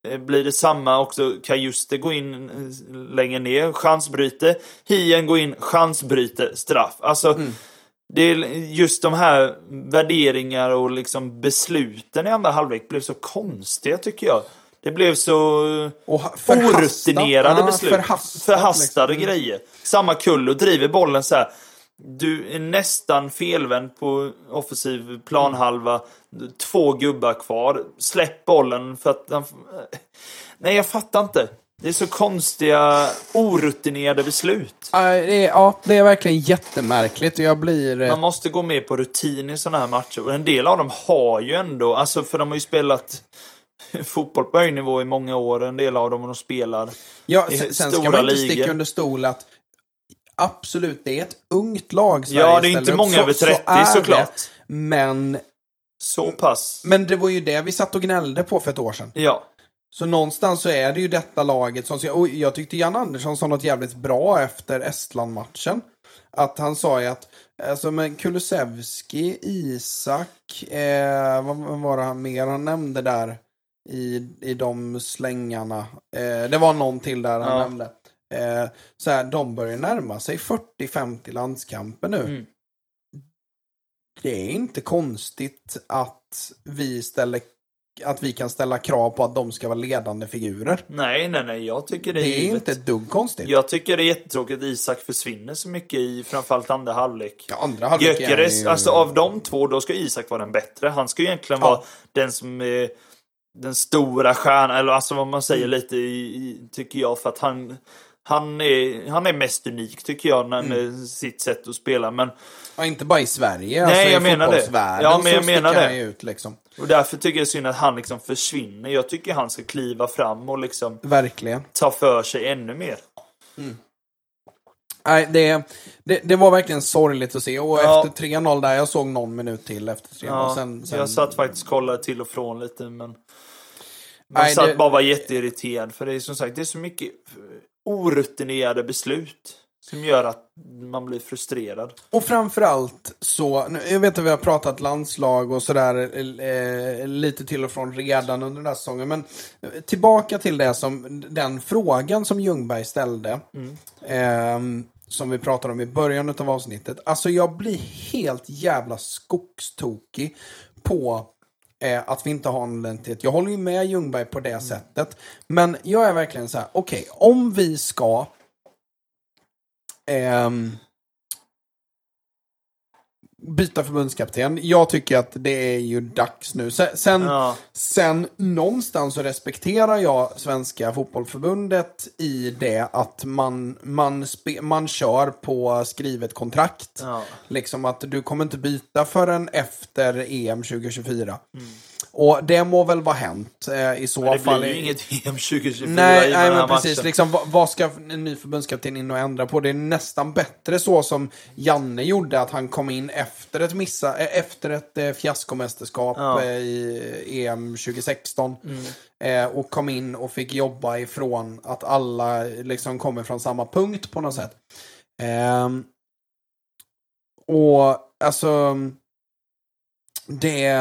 eh, blir det samma också. Kajuste går in eh, längre ner, chansbryter. Hien går in, chansbryter, straff. Alltså, det är just de här värderingar och liksom besluten i andra halvlek blev så konstiga tycker jag. Det blev så Och orutinerade beslut. förhastat, Förhastade liksom. grejer. Samma kull och driver bollen så här. Du är nästan felvänd på offensiv planhalva. Två gubbar kvar. Släpp bollen för att han... Nej, jag fattar inte. Det är så konstiga, orutinerade beslut. Ja, det är, ja, det är verkligen jättemärkligt jag blir... eh, Man måste gå med på rutin i sådana här matcher. Och en del av dem har ju ändå, alltså för de har ju spelat *laughs* fotboll på hög nivå i många år. En del av dem de spelar Ja, i sen, sen ska stora man inte ligor. sticka under stol att absolut, det är ett ungt lag Sverige Ja, det är inte upp. många Så- över så 30 är det. såklart. Men, Så pass. men det var ju det vi satt och gnällde på för ett år sedan. Ja. Så någonstans så är det ju detta laget som... Och jag tyckte Jan Andersson sa något jävligt bra efter Estland-matchen. Att han sa ju att, alltså med Kulusevski, Isak, eh, vad, vad var det han mer han nämnde där i, i de slängarna? Eh, det var någon till där han Ja. nämnde. Eh, så här, de börjar närma sig 40-50 landskamper nu. Mm. Det är inte konstigt att vi ställer att vi kan ställa krav på att de ska vara ledande figurer. Nej, nej, nej. Jag tycker det är, Det är givet. inte ett dugg konstigt. Jag tycker det är jättetråkigt att Isak försvinner så mycket i framförallt andra halvlek. Ja, andra halvlek är Gyökeres, ju- alltså av de två, då ska Isak vara den bättre. Han ska ju egentligen Ja. vara den som är den stora stjärnan, eller alltså vad man säger Mm. lite i, tycker jag, för att han han är, han är mest unik tycker jag när, Mm. med sitt sätt att spela. Men, Ja, inte bara i Sverige, Nej, alltså jag i menar det. Ja, men jag menar det. ut liksom. Och därför tycker jag synd att han liksom försvinner. Jag tycker han ska kliva fram och liksom Verkligen. ta för sig ännu mer. Nej, det, det, det var verkligen sorgligt att se. Och Ja. efter 3-0 där, jag såg någon minut till efter 3-0. Ja, sen, sen, Jag satt faktiskt och kollade till och från lite men man Nej, satt det- bara var jätteirriterad för det är som sagt det är så mycket orutinerade beslut. Som gör att man blir frustrerad. Och framförallt så, jag vet att vi har pratat landslag och sådär eh, lite till och från redan under den här säsongen. Men eh, tillbaka till det som, den frågan som Ljungberg ställde. ehm, som vi pratade om i början av avsnittet. Alltså jag blir helt jävla skogstokig på eh, att vi inte har en identitet. Jag håller ju med Ljungberg på det sättet. Men jag är verkligen så här, okej, om vi ska ehm, byta förbundskapten. Jag tycker att det är ju dags nu. Sen, sen, Ja. sen någonstans så respekterar jag Svenska fotbollförbundet i det att man, man, spe, man kör på skrivet kontrakt. Ja. Liksom att du kommer inte byta förrän efter EM 2024. Och det må väl vara hänt eh, i så Mm. Det fall. blir ju inget *laughs* EM 2024 Nej, i nej den här men precis. matchen. Liksom, vad, vad ska en ny förbundskapten in och ändra på? Det är nästan bättre så som Janne gjorde, att han kom in efter ett, missa, eh, efter ett eh, fiaskomästerskap Ja. eh, i EM 2016. Mm. Eh, och kom in och fick jobba ifrån att alla liksom kommer från samma punkt på något sätt. Ehm, och alltså, det...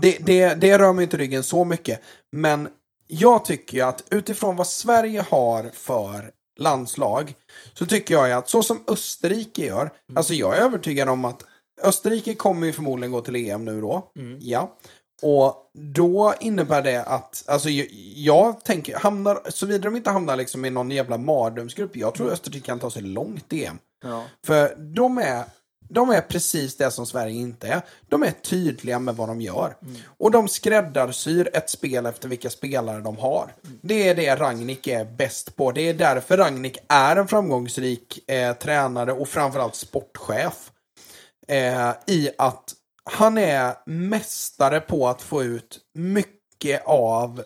det, det, det rör mig inte ryggen så mycket. Men jag tycker ju att utifrån vad Sverige har för landslag så tycker jag att så som Österrike gör, alltså jag är övertygad om att Österrike kommer ju förmodligen gå till EM nu då. Ja. Och då innebär det att, alltså jag, jag tänker, hamnar, såvida de inte hamnar liksom i någon jävla mardrömsgrupp, jag tror Österrike kan ta sig långt i EM. Ja. För de är, de är precis det som Sverige inte är. De är tydliga med vad de gör. Och de skräddarsyr ett spel efter vilka spelare de har. Det är det Ragnik är bäst på. Det är därför Ragnik är en framgångsrik eh, tränare och framförallt sportchef. Eh, I att han är mästare på att få ut mycket av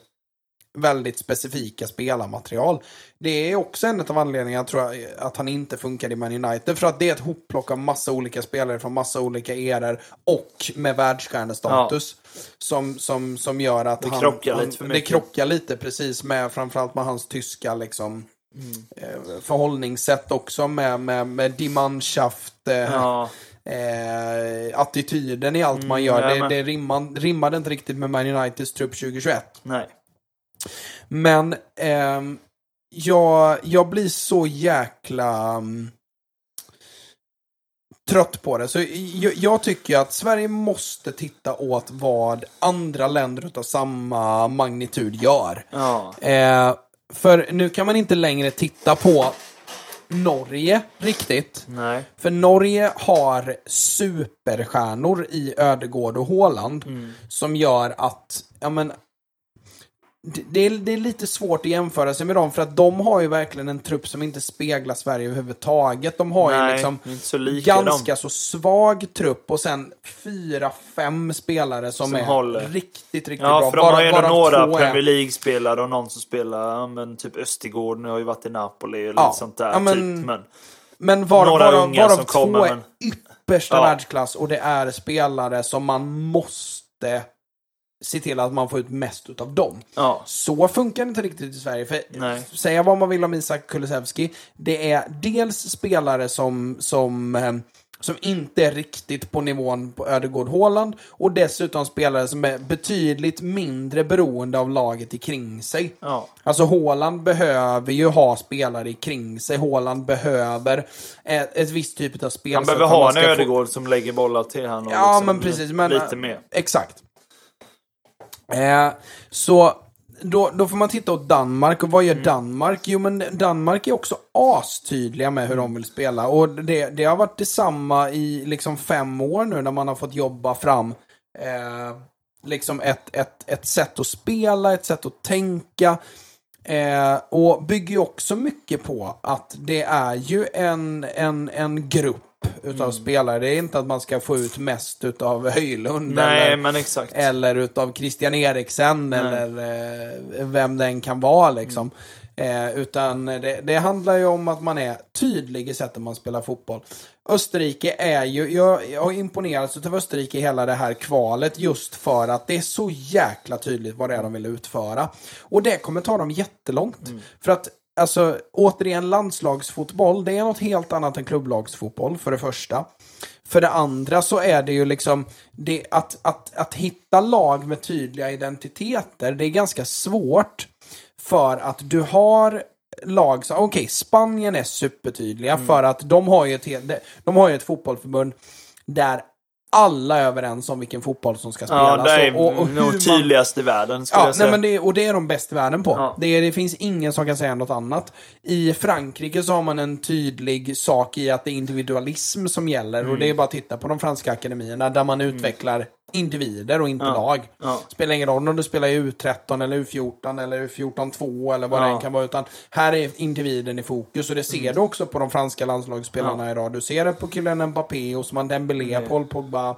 väldigt specifika spelarmaterial. Det är också en av anledningarna tror jag, att han inte funkar i Man United. För att det är ett hopplock av massa olika spelare från massa olika eror och med världsstjärnestatus. Som, som, som gör att Det han, krockar han, lite för Det krockar lite precis med framförallt med hans tyska liksom, Mm. eh, förhållningssätt också med, med, med Die Mannschaft. Eh, Ja. eh, attityden i allt man gör. ja, det det rimmar, rimmade inte riktigt med Man Uniteds trupp 2021. Nej. Men ehm, jag, jag blir så jäkla mm, trött på det. Så jag, jag tycker att Sverige måste titta åt vad andra länder av samma magnitud gör. Ja. Eh, för nu kan man inte längre titta på Norge riktigt. Nej. För Norge har superstjärnor i Ödegård och Håland som gör att, ja men, det- är, det är lite svårt att jämföra sig med dem för att de har ju verkligen en trupp som inte speglar Sverige överhuvudtaget. De har ju Nej, liksom inte så ganska dem. så svag trupp och sen fyra, fem spelare som, Som är håller. riktigt, riktigt Ja, bra. för de har ju varav några är- Premier League-spelare och någon som spelar, ja, men typ Östergård nu har ju varit i Napoli och Ja, lite sånt där. ja, men- typ. men Men var, Några varav, unga varav som två kommer, är men- yppersta Ja. världsklass och det är spelare som man måste se till att man får ut mest utav dem. ja. Så funkar det inte riktigt i Sverige. För Nej. säga vad man vill om Isak Kulusevski, det är dels spelare som, som, eh, som inte är riktigt på nivån på Ödegård Haaland och dessutom spelare som är betydligt mindre beroende av laget i kring sig. Ja. Alltså Haaland behöver ju ha spelare i kring sig. Haaland behöver ett, ett visst typ av spel. Han behöver ha en ska få- Ödegård som lägger bollar till honom. Ja, liksom, men precis. Men, lite mer. Exakt. Eh, så då, då får man titta åt Danmark. Och vad Mm. gör Danmark? Jo, men Danmark är också astydliga med hur de vill spela. Och det, det har varit detsamma i liksom fem år nu när man har fått jobba fram eh, liksom ett, ett, ett sätt att spela, ett sätt att tänka. Eh, och bygger ju också mycket på att det är ju en, en, en grupp utav Mm. spelare. Det är inte att man ska få ut mest utav Höjlund Nej, eller, eller utav Christian Eriksen eller eh, vem den kan vara liksom. Eh, utan det, det handlar ju om att man är tydlig i sättet man spelar fotboll. Österrike är ju, jag, jag har imponerats av Österrike i hela det här kvalet just för att det är så jäkla tydligt vad det är de vill utföra. Och det kommer ta dem jättelångt. För att alltså återigen landslagsfotboll, det är något helt annat än klubblagsfotboll för det första. För det andra så är det ju liksom det, att, att, att hitta lag med tydliga identiteter, det är ganska svårt. För att du har lag okej, Spanien är supertydliga Mm. för att de har ju ett, de har ju ett fotbollsförbund där alla överens om vilken fotboll som ska spelas. Ja, det är och, och, och nog man- tydligast i världen Ja, nej, men det, och det är de bäst i världen på. Ja. Det, det finns ingen som kan säga något annat. I Frankrike så har man en tydlig sak i att det är individualism som gäller. Mm. Och det är bara att titta på de franska akademierna där man utvecklar individer och inte Ja. lag. Ja. Spelar ingen roll om du spelar i U13 eller U14 eller U14-2 eller vad det Ja. än kan vara. Utan här är individen i fokus. Och det Mm. ser du också på de franska landslagsspelarna idag. Du ser det på killen Mbappé, Osman Dembélé, Mm. Paul Pogba.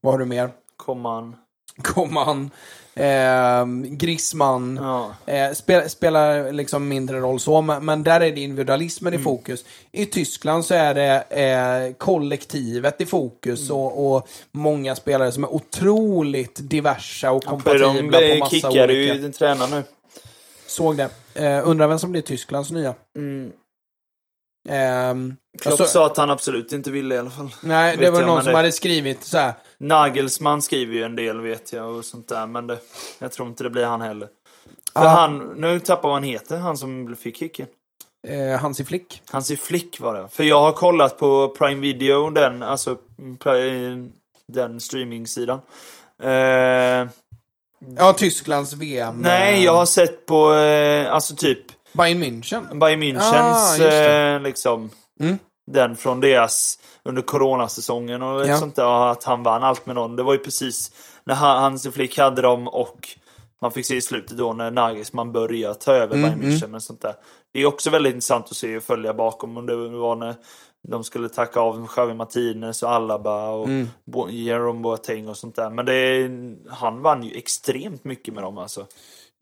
Vad har du mer? Coman. Coman, eh, Griezmann. Ja. Eh, spel, spelar liksom mindre roll så, men, men där är det individualismen Mm. i fokus. I Tyskland så är det eh, kollektivet i fokus Mm. och, och många spelare som är otroligt diversa och kompatibla de på massa kickar olika. ju din tränare nu. Såg det. Eh, undrar vem som blir Tysklands nya. Mm. Ehm, Klopp alltså- sa att han absolut inte ville i alla fall. nej, det vet var jag, någon som det- hade skrivit så här. Nagelsmann skriver ju en del vet jag och sånt där. Men det, jag tror inte det blir han heller. För Ja. han, nu tappar han heter, han som fick kicken. Eh, Hansi Flick. Hansi Flick var det. För jag har kollat på Prime Video, den, alltså den streamingsidan. Eh, Ja, Tysklands VM. nej, jag har sett på, eh, alltså typ Bayern München. Bayern Münchens, Ah, eh, liksom, Mm. den från deras, under coronasäsongen och Ja. sånt där, att han vann allt med någon. Det var ju precis när han- Hansi Flick hade dem och man fick se i slutet då när Nagelsmann började ta över Mm, Bayern München och sånt där. Det är också väldigt intressant att se och följa bakom. Om det var när de skulle tacka av Xavi Martinez och Alaba och Mm. Jerome Boateng och sånt där. Men det, han vann ju extremt mycket med dem alltså.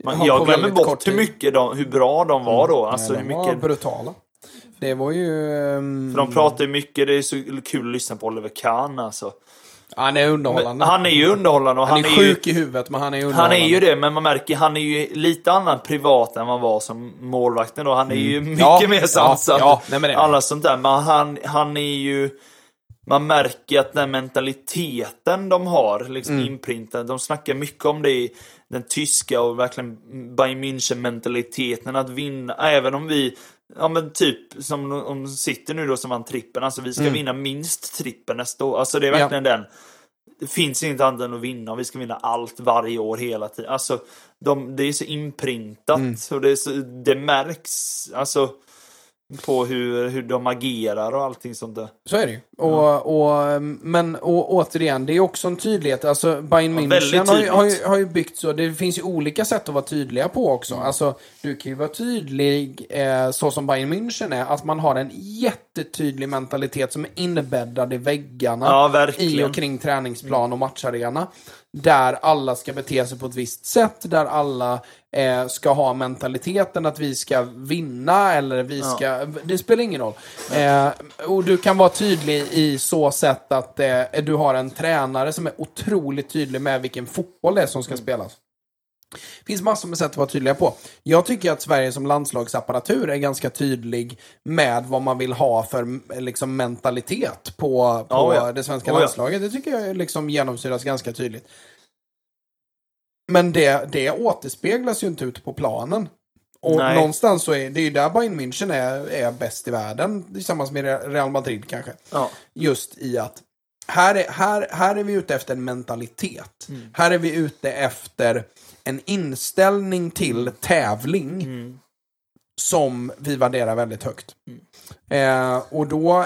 Man, Ja, jag glömmer bort hur, mycket de, hur bra de var då. Alltså, Nej, hur de var mycket, brutala. Det var ju... ehm, för de pratar ju mycket, det är så kul att lyssna på Oliver Kahn alltså. Han är underhållande. Men han är ju underhållande Han han, är är ju sjuk i huvudet, men han är han underhållande. är ju det, men man märker han är ju lite annan privat än han var som målvakten då. Han är ju mycket Mm. Ja, mer ja, sansad. ja, nej, men det- Alla sånt där. Men han, han är ju... Man märker att den mentaliteten de har, liksom Mm. inprintad. De snackar mycket om det i den tyska och verkligen Bayern München-mentaliteten. Att vinna, även om vi, ja men typ som om City nu då som vann trippen. Alltså vi ska Mm. vinna minst trippen nästa år. Alltså det är verkligen den det finns inget annat än att vinna och vi ska vinna allt varje år hela tiden. Alltså, de, det är så inprintat Mm. och det, så, det märks alltså på hur, hur de agerar och allting sånt där. Så är det ju. Och, och, men och, återigen, det är också en tydlighet. Alltså Bayern Ja, München har, ju- har, ju, har ju byggt så. Det finns ju olika sätt att vara tydliga på också. Mm. Alltså, du kan ju vara tydlig eh, så som Bayern München är. Att man har en jättetydlig mentalitet som är inbäddad i väggarna. Ja, I och kring träningsplan och matcharena. Där alla ska bete sig på ett visst sätt. Där alla eh, ska ha mentaliteten att vi ska vinna eller vi ska... Det spelar ingen roll. Eh, och du kan vara tydlig i så sätt att eh, du har en tränare som är otroligt tydlig med vilken fotboll det är som ska spelas. Det finns massor med sätt att vara tydliga på. Jag tycker att Sverige som landslagsapparatur är ganska tydlig med vad man vill ha för liksom, mentalitet på, på Oh ja. det svenska Oh ja. landslaget. Det tycker jag liksom genomsyras ganska tydligt. Men det, det återspeglas ju inte ute på planen. Och Nej. någonstans så är det ju där Bayern München är, är bäst i världen. Tillsammans med Real Madrid kanske. Ja. Just i att här är, här, här är vi ute efter en mentalitet. Mm. Här är vi ute efter en inställning till tävling Mm. som vi värderar väldigt högt. Eh, och då,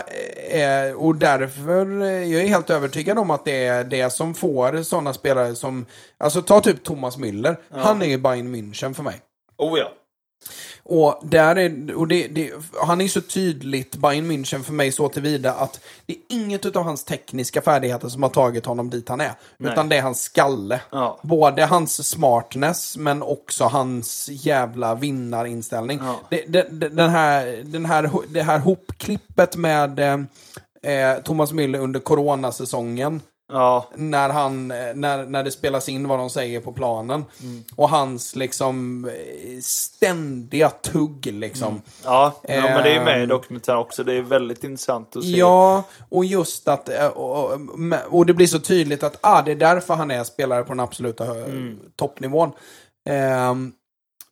eh, och därför, eh, jag är helt övertygad om att det är det som får sådana spelare som, alltså ta typ Thomas Müller, han är ju Bayern München för mig. Oh ja. Och, där är, och det, det, han är så tydligt Bayern München för mig så tillvida att det är inget av hans tekniska färdigheter som har tagit honom dit han är. Nej. Utan det är hans skalle. Ja. Både hans smartness men också hans jävla vinnarinställning. Ja. Det, det, den här, den här, det här hopklippet med eh, eh, Thomas Müller under coronasäsongen. Ja, när, han, eh, när, när det spelas in vad de säger på planen. Och hans liksom eh, ständiga tugg liksom. ja, ja men det är med i Ehm. dokumentären också. Det är väldigt intressant att se. Ja, och just att, eh, och, och, det blir så tydligt att ah, det är därför han är spelare på den absoluta hö- toppnivån. Ehm,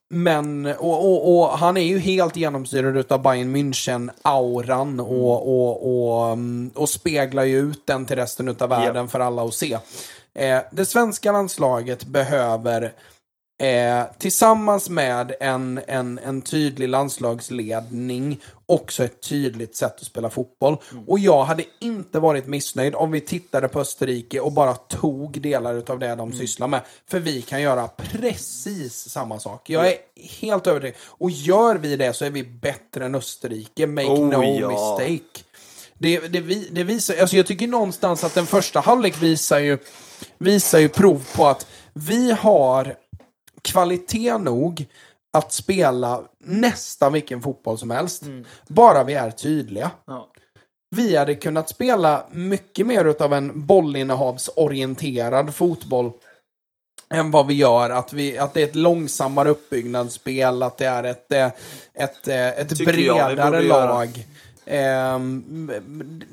men, och, och, och han är ju helt genomsyrad utav Bayern München-auran och, och, och, mm, och speglar ju ut den till resten utav världen för alla att se. Eh, det svenska landslaget behöver Eh, tillsammans med en, en, en tydlig landslagsledning också ett tydligt sätt att spela fotboll. Och jag hade inte varit missnöjd om vi tittade på Österrike och bara tog delar av det de sysslar med. För vi kan göra precis samma sak. Jag är helt övertygad. Och gör vi det så är vi bättre än Österrike. Make Oh, no ja. mistake. Det, det, det visar, alltså jag tycker någonstans att den första halvlek visar ju, visar ju prov på att vi har kvalitet nog att spela nästan vilken fotboll som helst. Bara vi är tydliga. Ja. Vi hade kunnat spela mycket mer utav en bollinnehavsorienterad fotboll än vad vi gör. Att, vi, att det är ett långsammare uppbyggnadsspel, att det är ett, eh, ett, eh, ett vi bredare lag. Ehm,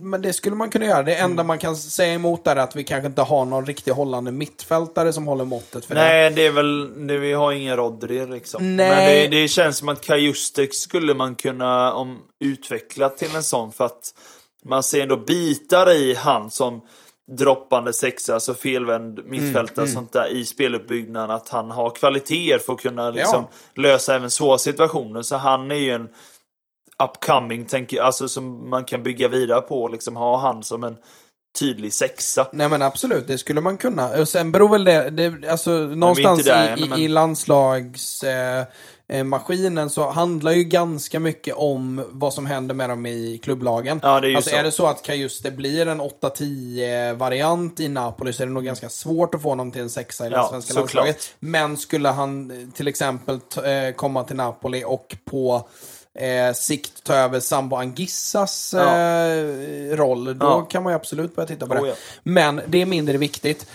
men det skulle man kunna göra. Det enda Mm. man kan säga emot är att vi kanske inte har någon riktig hållande mittfältare som håller måttet för det. Nej, det är väl, det, vi har ingen Rodri liksom. Nej. Men det, det känns som att Kajustek skulle man kunna om, utveckla till en sån för att man ser ändå bitar i han som droppande sexa, alltså felvänd mittfältare och sånt där i speluppbyggnaden. Att han har kvaliteter för att kunna liksom lösa även svåra situationer. Så han är ju en upcoming, tänker jag, alltså som man kan bygga vidare på. Liksom ha han som en tydlig sexa. Nej men absolut, det skulle man kunna. Och sen beror väl det, det alltså någonstans där i, men- i landslagsmaskinen eh, eh, maskinen så handlar ju ganska mycket om vad som händer med dem i klubblagen. Ja, det är alltså så. är det så att Kajuste blir en 8-10 variant i Napoli så är det nog ganska svårt att få honom till en sexa i det Ja, svenska såklart. landslaget. Men skulle han eh, till exempel eh, komma till Napoli och på eh, sikt ta över Sambo Angissas Ja. eh, roll, då Ja. kan man ju absolut börja titta på det. Oh, ja. Men det är mindre viktigt.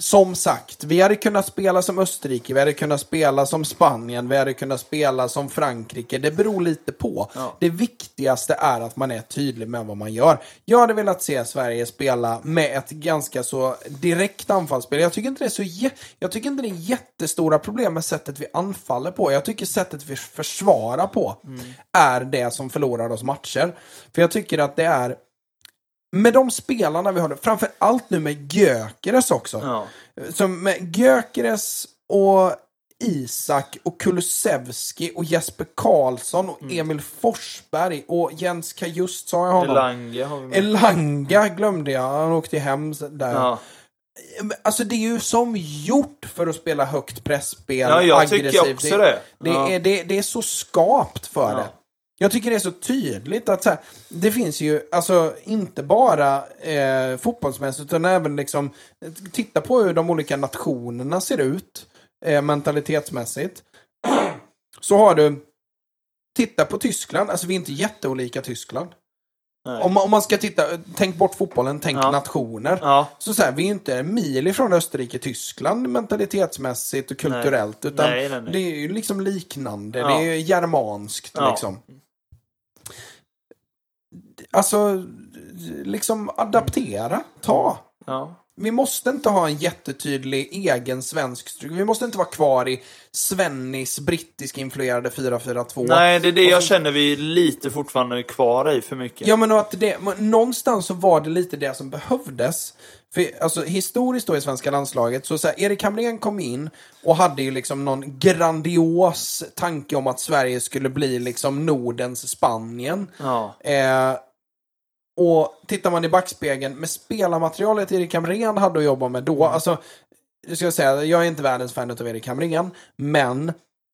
Som sagt, vi hade kunnat spela som Österrike, vi hade kunnat spela som Spanien, vi hade kunnat spela som Frankrike. Det beror lite på. Ja. Det viktigaste är att man är tydlig med vad man gör. Jag hade velat se Sverige spela med ett ganska så direkt anfallsspel. Jag tycker inte det är så jä- Jag tycker inte det är jättestora problem med sättet vi anfaller på. Jag tycker sättet vi försvarar på är det som förlorar oss matcher. För jag tycker att det är med de spelarna vi har, framför allt nu med Gökeres också. Ja. Som med Gökeres och Isak och Kulusevski och Jesper Karlsson och Mm. Emil Forsberg och Jens Kajust sa jag honom. Elanga har vi med. Elanga glömde jag, han åkte hem där. Ja. Alltså det är ju som gjort för att spela högt pressspel, Ja, jag tycker aggressivt. också det. Det, Ja. är, det, det är så skapt för det. Jag tycker det är så tydligt att så här, det finns ju, alltså inte bara eh, fotbollsmässigt utan även liksom, titta på hur de olika nationerna ser ut eh, mentalitetsmässigt. *clears throat* Så har du, titta på Tyskland, alltså vi är inte jätteolika Tyskland. Nej. Om, man- om man ska titta, tänk bort fotbollen, tänk Ja. nationer. Ja. Så, så här, vi är ju inte en mil ifrån Österrike-Tyskland mentalitetsmässigt och kulturellt. Utan Nej, nej, nej. det är ju liksom liknande. Ja. Det är ju germanskt liksom. Alltså, liksom adaptera. Ta. Ja. Vi måste inte ha en jättetydlig egen svensk struktur. Vi måste inte vara kvar i Svennis brittisk influerade 4-4-2. Nej, det är det jag känner vi är lite fortfarande kvar i för mycket. Ja, men att det, någonstans så var det lite det som behövdes. För alltså, historiskt då i svenska landslaget, så, så här, Erik Hamrén kom in och hade ju liksom någon grandios tanke om att Sverige skulle bli liksom Nordens Spanien. Ja. Eh, och tittar man i backspegeln med spelarmaterialet Erik Hamrén hade att jobba med då, alltså, jag ska säga, jag är inte världens fan av Erik Hamrén, men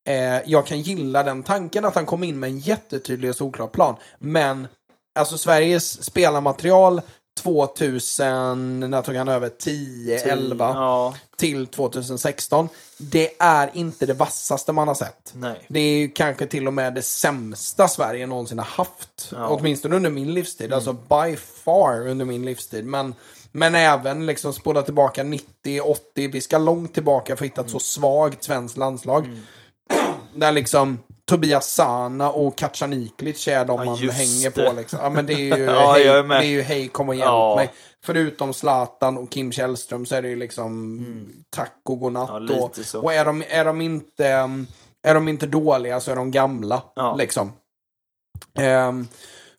eh, jag kan gilla den tanken att han kom in med en jättetydlig och solklar plan. Men, alltså Sveriges spelarmaterial 2000, när tog han över? 10, 11 Ja. till 2016. Det är inte det vassaste man har sett. Nej. Det är kanske till och med det sämsta Sverige någonsin har haft. Ja. Åtminstone under min livstid. Alltså by far under min livstid. Men Men även liksom spola tillbaka 90, 80, vi ska långt tillbaka för att hitta ett så svagt svenskt landslag. *clears throat* Där liksom Tobias Sana och Kacaniklic är de Ja, man hänger det. på. Liksom. Ja, men det är ju, *laughs* Ja, hej, är det är ju hej, kom och hjälp Ja. mig. Förutom Zlatan och Kim Källström så är det ju liksom tack och godnatt. Mm. Ja, och, och är de, är, de inte, um, är de inte dåliga så är de gamla. Liksom. Ehm,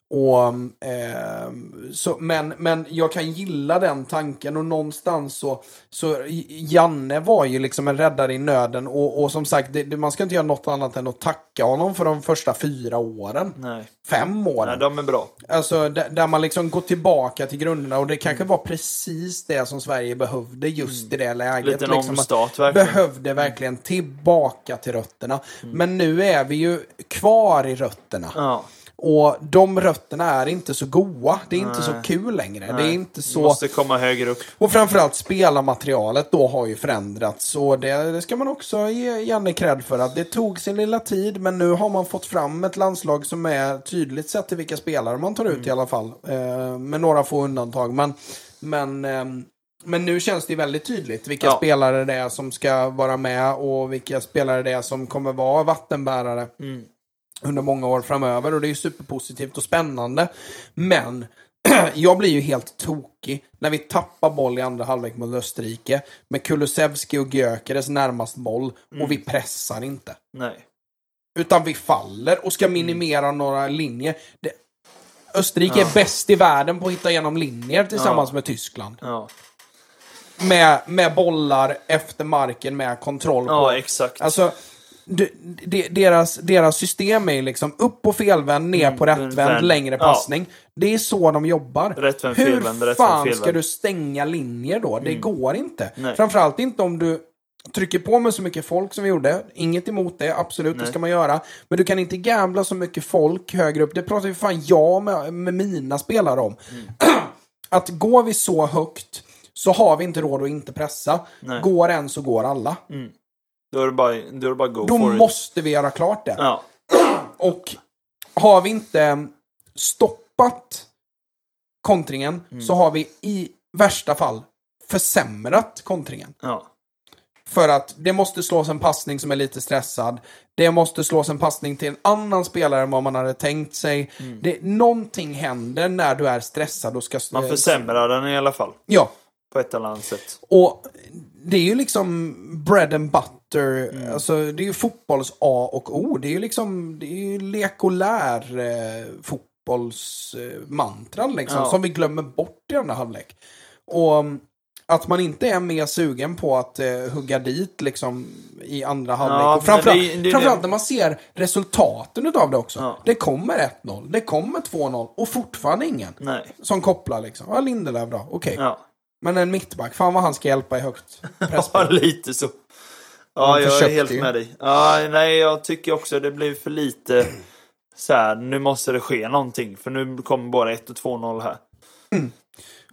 och, ehm, så, men, men jag kan gilla den tanken och någonstans så, så Janne var ju liksom en räddare i nöden och, och som sagt, det, man ska inte göra något annat än att tacka honom för de första fyra åren. Nej. Fem åren. Nej, de är bra. Alltså där, där man liksom går tillbaka till grunderna och det kanske var precis det som Sverige behövde just i det läget. Mm. Liten liksom, omstart, verkligen. Mm. Behövde verkligen tillbaka till rötterna. Men nu är vi ju kvar i rötterna. Ja. Och de rötterna är inte så goa. Det är inte så kul längre. Det är Nej. inte så... Måste komma högre upp. Och framförallt spelarmaterialet då har ju förändrats. Och det, det ska man också ge Janne cred för. Att det tog sin lilla tid. Men nu har man fått fram ett landslag som är tydligt sett till vilka spelare man tar ut i alla fall. Eh, med några få undantag. Men, men, ehm, men nu känns det väldigt tydligt vilka Ja. spelare det är som ska vara med. Och vilka spelare det är som kommer vara vattenbärare under många år framöver och det är superpositivt och spännande. Men *clears throat* jag blir ju helt tokig när vi tappar boll i andra halvlek mot Österrike med Kulusevski och Gyökeres närmast boll och vi pressar inte. Nej. Utan vi faller och ska minimera några linjer. Det, Österrike är bäst i världen på att hitta igenom linjer tillsammans Ja. med Tyskland. Ja. Med, med bollar efter marken med kontroll på ja, exakt. Alltså, de, de, deras, deras system är liksom upp på felvänd, ner på rättvänd, vänd. längre Mm, Ja. passning. Det är så de jobbar. Rättvänd, Hur felvänd, rättvänd, fan ska felvänd. du stänga linjer då? Det går inte. Nej. Framförallt inte om du trycker på med så mycket folk som vi gjorde. Inget emot det, absolut, det Nej. ska man göra. Men du kan inte gambla så mycket folk högre upp. Det pratar ju fan jag med, med mina spelare om. Mm. *clears throat* att går vi så högt så har vi inte råd att inte pressa. Nej. Går en så går alla. Då är det bara, då är det bara go Då for it. måste vi göra klart det. Ja. *clears throat* Och har vi inte stoppat kontringen Mm. så har vi i värsta fall försämrat kontringen. Ja. För att det måste slås en passning som är lite stressad. Det måste slås en passning till en annan spelare än vad man hade tänkt sig. Det, någonting händer när du är stressad och ska... Mm. Man försämrar den i alla fall. Ja. På ett eller annat sätt. Och det är ju liksom bread and butter. Mm. Alltså det är ju fotbolls A och O. Det är ju liksom, det är ju lek och lär eh, fotbollsmantran liksom. Ja. Som vi glömmer bort i andra halvlek. Och um, att man inte är mer sugen på att eh, hugga dit liksom i andra halvlek. Ja, och framförallt, det det framförallt när man ser resultaten utav det också. Ja. Det kommer 1-0, det kommer 2-0 och fortfarande ingen Nej. som kopplar liksom. Ja, Lindelöf då, okej. Ja. Men en mittback, fan vad han ska hjälpa i högt *laughs* pressspel. lite så. Ja, jag är helt med dig. Ja, nej, jag tycker också det blir för lite så här, nu måste det ske någonting. För nu kommer bara 1 och 2-0 här.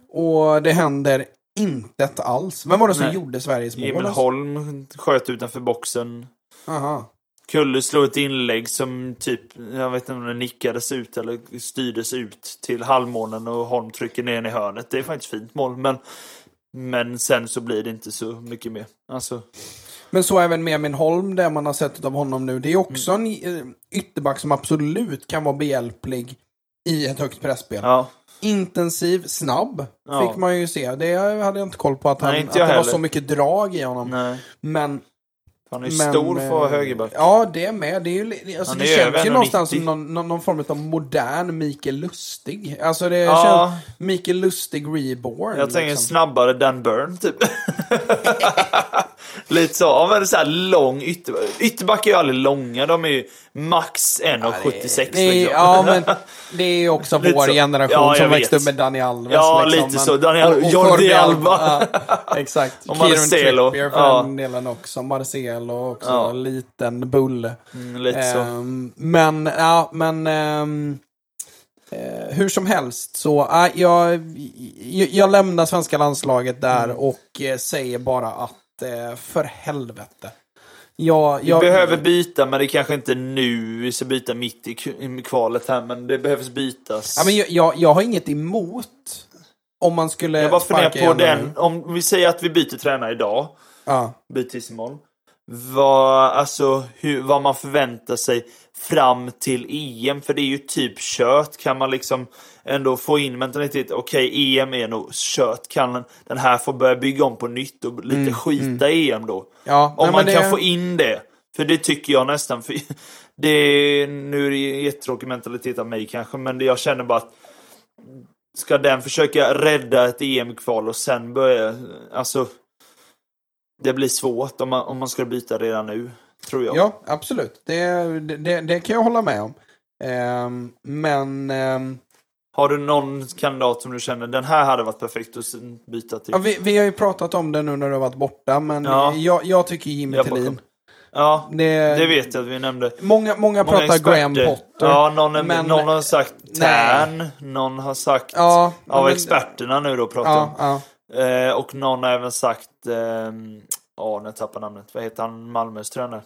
Och det händer inte alls. Vem var det som Nej. gjorde Sveriges mål? Emil alltså? Holm sköt utanför boxen. Aha. Kulle slog ett inlägg som typ, jag vet inte om det nickades ut eller styrdes ut till halvmånen och Holm trycker ner den i hörnet. Det är faktiskt fint mål, men men sen så blir det inte så mycket mer. Alltså, Men så även med Min Holm, det man har sett av honom nu. Det är också Mm. en ytterback som absolut kan vara behjälplig i ett högt pressspel. ja. Intensiv, snabb, Ja. fick man ju se. Det hade jag inte koll på att, han, Nej, inte att det jag var heller. så mycket drag i honom. Nej. Men Han är ju Men, stor för eh, högerback. Ja, det är med. Det, är ju, li- alltså, Han det är känns ju någonstans 1,90. som någon, någon, någon form av modern Mikael Lustig. Alltså det Ja. känns Mikael Lustig reborn. Jag tänker liksom. snabbare Dan Burn typ. *laughs* *laughs* Lite så. Ja, men så här lång ytterback. Ytterback är ju aldrig långa. De är ju max 1,76 det är, liksom. Ja, men det är ju också *laughs* Lite vår så. generation Ja, som växte upp med Dani Alves. Ja, liksom, lite men- så. Dani Alves, och- Jordi Alba. Ja, exakt. Och Kieran Marcelo. Trippier för Ja. den delen också. Marcelo också. Ja. Liten bulle. Mm, lite så. Ehm, men, ja, men... ehm, eh, hur som helst så, äh, jag, jag, jag lämnar svenska landslaget där Mm. och eh, säger bara att eh, för helvete. Jag, Vi behöver byta, men det är kanske inte nu vi ska byta mitt i kvalet här, men det behövs bytas. Ja, men jag, jag, jag har inget emot om man skulle Jag bara funderar på den, nu. om vi säger att vi byter tränare idag, Ja. byter imorgon. Vad, alltså, hur, vad man förväntar sig fram till EM, för det är ju typ kört. Kan man liksom ändå få in mentalitet, okej EM är nog kört, kan den här få börja bygga om på nytt och lite skita i EM då? Ja, Om nej, man kan det- få in det. För det tycker jag nästan. För *laughs* det är, nu är det jättetråkig mentalitet av mig kanske, men jag känner bara att Ska den försöka rädda ett EM-kval och sen börja, alltså Det blir svårt om man, om man ska byta redan nu, tror jag. Ja, absolut. Det, det, det kan jag hålla med om. Ehm, men ehm, Har du någon kandidat som du känner, den här hade varit perfekt att byta till? ja, vi, vi har ju pratat om det nu när du har varit borta, men Ja. jag, jag tycker Jimmy bakom. Ja, Det, det vet jag att vi nämnde. Många, många pratar experter. Graham Potter. Ja, någon, är, men- någon har sagt. Tern, någon har sagt Ja, av men- experterna nu då pratar om. Ja, ja. Eh, och någon har även sagt, ehm, ja nu tappar jag namnet, vad heter han, Malmös tränare?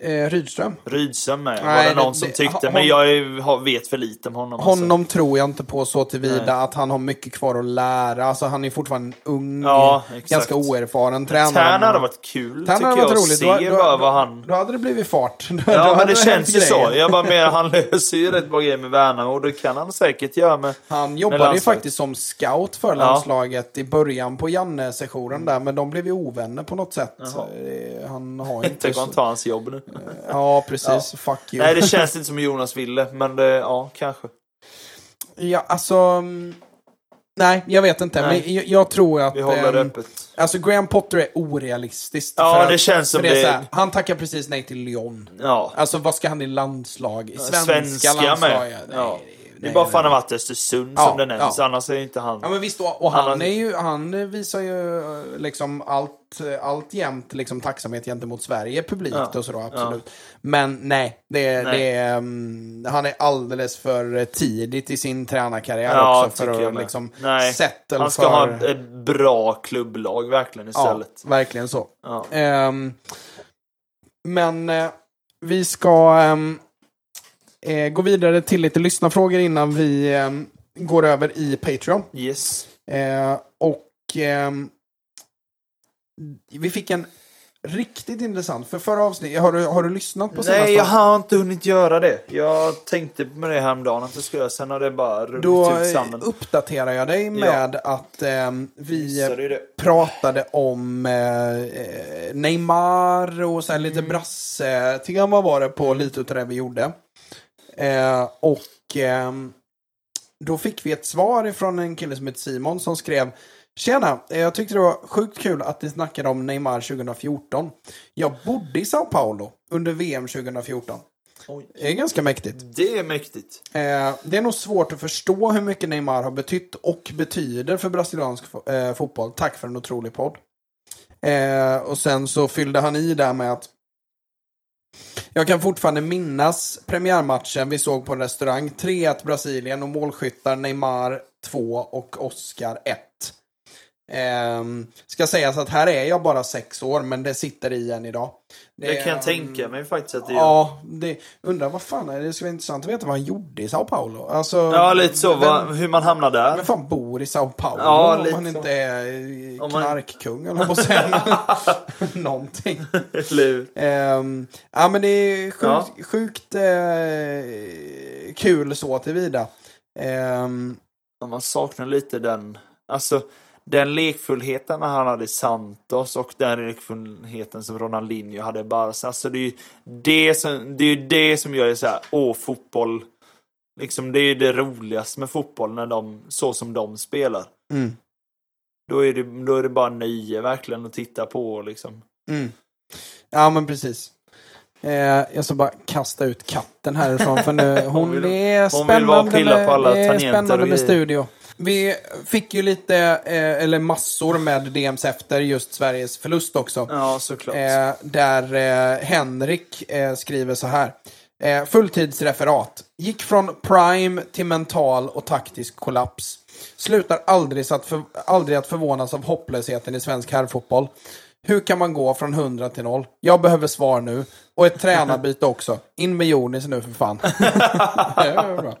Eh, Rydström. Rydström med, var det någon det- som tyckte, hon- men jag vet för lite om honom. alltså. Honom tror jag inte på så tillvida Nej. att han har mycket kvar att lära. Alltså han är fortfarande en ung, Ja, ganska oerfaren tränare. Tern hade varit kul tycker hade jag, varit att roligt. se Då- då- bara då- vad han... Då hade det blivit fart. *laughs* Då Ja hade men det känns ju så. Jag bara mer, han *laughs* löser ju rätt bra grejer med Värnamo och det kan han säkert göra med... Han jobbade ju faktiskt som scout för landslaget i början på Janne-sessionen där, men de blev ju ovänner på något sätt. Jaha. Eh, Han har *laughs* inte... Inte kan så- ta hans jobb nu. *laughs* Ja, precis. Fuck you. Nej det känns inte som Jonas ville, men det, ja kanske. Ja, alltså... mm, Nej, jag vet inte. Nej. Men jag, jag tror att... Vi håller det ehm, öppet. Alltså Graham Potter är orealistiskt. Ja, för att- det känns som det. så här, Han tackar precis nej till Lyon. Ja. Alltså vad ska han i landslag? I svenska, Svenska landslag? med. Nej, Ja. Det är bara att han varit Östersund Ja, som det nämns, ja. annars är inte han. Ja men visst, och, och han, Han är ju, han visar ju eh, liksom allt, allt jämt liksom tacksamhet gentemot Sverige publikt Ja, och så då, absolut. Men nej, det, Nej. det mm, han är alldeles för tidigt i sin tränarkarriär Ja, också för att liksom Nej, settle Han ska för... ha ett bra klubblag verkligen ja, istället. verkligen så. Ja. Ehm, men eh, vi ska ehm, eh, gå vidare till lite lyssnarfrågor innan vi ehm, går över i Patreon. Yes. Eh, och ehm, vi fick en riktigt intressant, för förra avsnittet, har du, har du lyssnat på senaste Nej, jag har inte hunnit göra det. Jag tänkte med det häromdagen att jag skulle göra, sen har det bara runnit Då ut eh, sanden. uppdaterar jag dig med att ehm, vi eh, det. pratade om eh, eh, Neymar och så här lite Mm. brasse-tema var det på lite utav det vi gjorde. Eh, och ehm, då fick vi ett svar från en kille som heter Simon som skrev Tjena, eh, jag tyckte det var sjukt kul att ni snackade om Neymar 2014. Jag bodde i Sao Paulo under VM 2014. Oj. Det är ganska mäktigt. Det är mäktigt. Eh, det är nog svårt att förstå hur mycket Neymar har betytt och betyder för brasiliansk fo- eh, fotboll. Tack för en otrolig podd. Eh, och sen så fyllde han i där med att jag kan fortfarande minnas premiärmatchen vi såg på en restaurang. 3-1 Brasilien och målskyttar Neymar 2 och Oscar 1. Ehm, ska sägas att här är jag bara sex år, men det sitter i än idag. Det kan jag ehm, tänka mig faktiskt att det gör. Ja, det, undrar vad fan är det? Det skulle vara intressant att veta vad han gjorde i Sao Paulo. Alltså, Ja, lite så. Vem, Vad, hur man hamnar där. vem fan bor i Sao Paulo? Ja, om lite han så. inte är Om man- knarkkung eller på säga. *laughs* Någonting. Ehm, ja, men det är sjukt, Ja. sjukt eh, kul så tillvida. Ehm, Ja, Man saknar lite den, alltså den lekfullheten han hade i Santos och den lekfullheten som Ronaldinho hade i Barca. Alltså det är ju det som, det är det som gör det så här, åh fotboll. Liksom det är det roligaste med fotboll när de, så som de spelar. Mm. Då är det, då är det bara nöje verkligen att titta på liksom. Mm. Ja, men precis. Eh, jag ska bara kasta ut katten härifrån för nu, *laughs* hon, vill- det är hon vill spännande, pilla med, på alla det är spännande med studio. Vi fick ju lite, eh, eller massor med DMs efter just Sveriges förlust också. Ja, såklart. Eh, där eh, Henrik eh, skriver så här. Eh, fulltidsreferat. Gick från prime till mental och taktisk kollaps. Slutar aldrig, så att för, aldrig att förvånas av hopplösheten i svensk herrfotboll. Hur kan man gå från 100 till 0? Jag behöver svar nu. Och ett tränarbyte också. In med Jonis nu för fan. *laughs*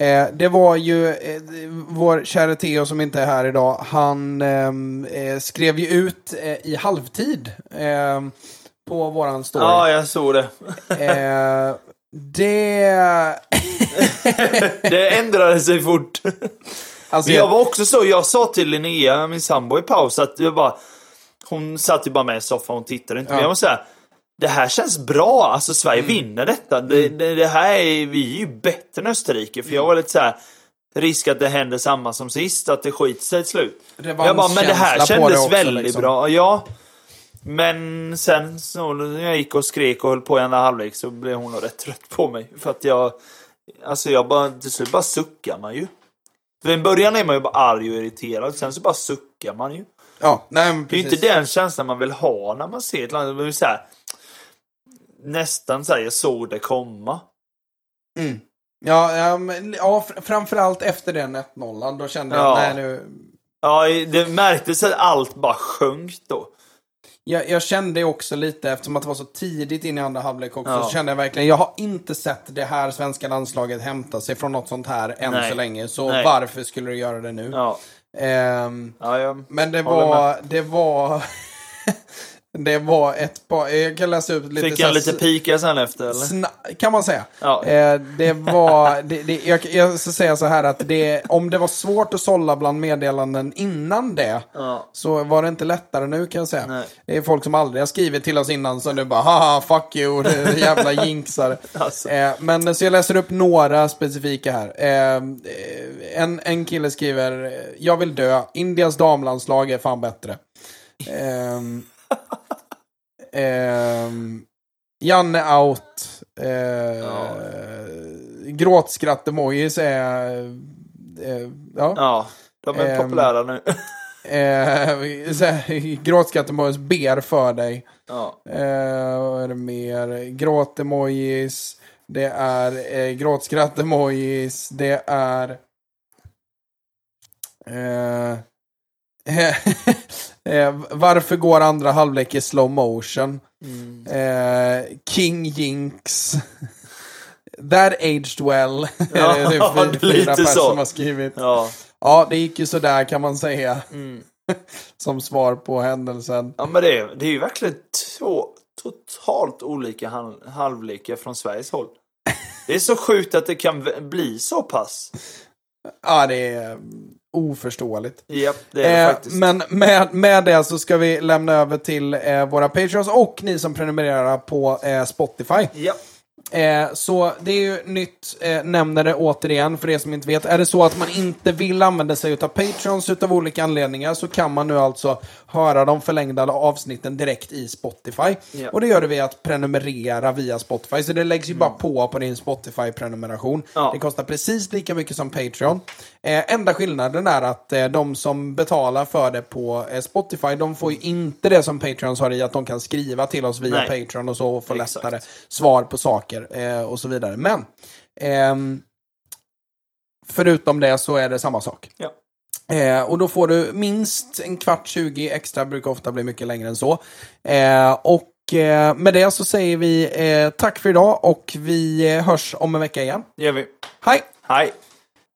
Det var bra. Eh, det var ju eh, vår kära Theo som inte är här idag. Han ehm, eh, skrev ju ut eh, i halvtid ehm, på våran story. Ja, jag såg det. Eh, det... *laughs* Det ändrade sig fort. Alltså, Men jag var också så, jag sa till Linnea, min sambo i paus, att jag bara... Hon satt ju bara med i soffan, hon tittade inte. Men Ja. jag var såhär, det här känns bra, alltså Sverige Mm. vinner detta. Det, det, det här är, vi är ju bättre än Österrike. För jag var lite såhär, risk att det händer samma som sist, att det skiter sig till slut. Jag bara, men det här på det kändes också, väldigt liksom. bra. Ja. Men sen så när jag gick och skrek och höll på i andra halvlek så blev hon nog rätt trött på mig. För att jag, alltså jag bara, till slut bara suckar man ju. För i början är man ju bara arg och irriterad, sen så bara suckar man ju. Ja, nej, men Det är ju precis. inte den känslan man vill ha när man ser ett land. Man vill så här, nästan så här, jag såg det komma. Ja, ja, men, ja fr- framförallt efter den 1-0, då kände jag, Ja. nej nu... Ja, det märktes att allt bara sjönk då. Jag, jag kände också lite, eftersom att det var så tidigt in i andra halvlek också, Ja. så kände jag verkligen, jag har inte sett det här svenska landslaget hämta sig från något sånt här än Nej. så länge. Så Nej. varför skulle du göra det nu? Ja, Ehm, ja, jag, men det var, det var, *laughs* det var ett par, jag kan läsa ut lite fick jag lite pika sen efter eller? Sna- kan man säga. Ja. Eh, det var, det, det, jag, jag ska säga så här att det, om det var svårt att sålla bland meddelanden innan det, Ja. så var det inte lättare nu kan jag säga. Nej. Det är folk som aldrig har skrivit till oss innan som nu bara haha fuck you, jävla jinxar. *laughs* Alltså. Eh, men så jag läser upp några specifika här. Eh, en, en kille skriver, jag vill dö, Indias damlandslag är fan bättre. *laughs* Ehm, ehm, Janne out. Eh, Gråtskratt-emojis är... Eh, ja. Ja, de är Ehm. populära nu. Eh, Gråtskratt-emojis ber för dig. ja. Eh, vad är det mer? Gråt-emojis. Det är eh, gråtskratt-emojis. Det är... Eh, eh, *laughs* varför går andra halvlek i slow motion? Mm. Eh, King Jinx. That aged well. Ja, *laughs* det är *laughs* det är fyra lite personer så. som har skrivit. Ja. Ja, det gick ju sådär kan man säga. Mm. Som svar på händelsen. ja, men det är, det är ju verkligen två totalt olika hal- halvlekar från Sveriges håll. Det är så sjukt att det kan bli så pass. Ja, det är oförståeligt. Japp, det är det Eh, faktiskt. men med, med det så ska vi lämna över till eh, våra Patreons och ni som prenumererar på eh, Spotify. Japp. Eh, så det är ju nytt, eh, nämner det återigen för er som inte vet. Är det så att man inte vill använda sig av Patreons utav olika anledningar så kan man nu alltså höra de förlängda avsnitten direkt i Spotify. Ja. Och det gör det via att prenumerera via Spotify. Så det läggs ju bara på på din Spotify-prenumeration. Ja. Det kostar precis lika mycket som Patreon. Eh, enda skillnaden är att eh, de som betalar för det på eh, Spotify, de får ju inte det som Patreons har i att de kan skriva till oss via Nej. Patreon och så och få Exakt. lättare svar på saker eh, och så vidare. Men ehm, förutom det så är det samma sak. Ja. Eh, och då får du minst en kvart, 20 extra, brukar ofta bli mycket längre än så. Eh, och eh, med det så säger vi eh, tack för idag och vi eh, hörs om en vecka igen. Det gör vi. Hej! Hej.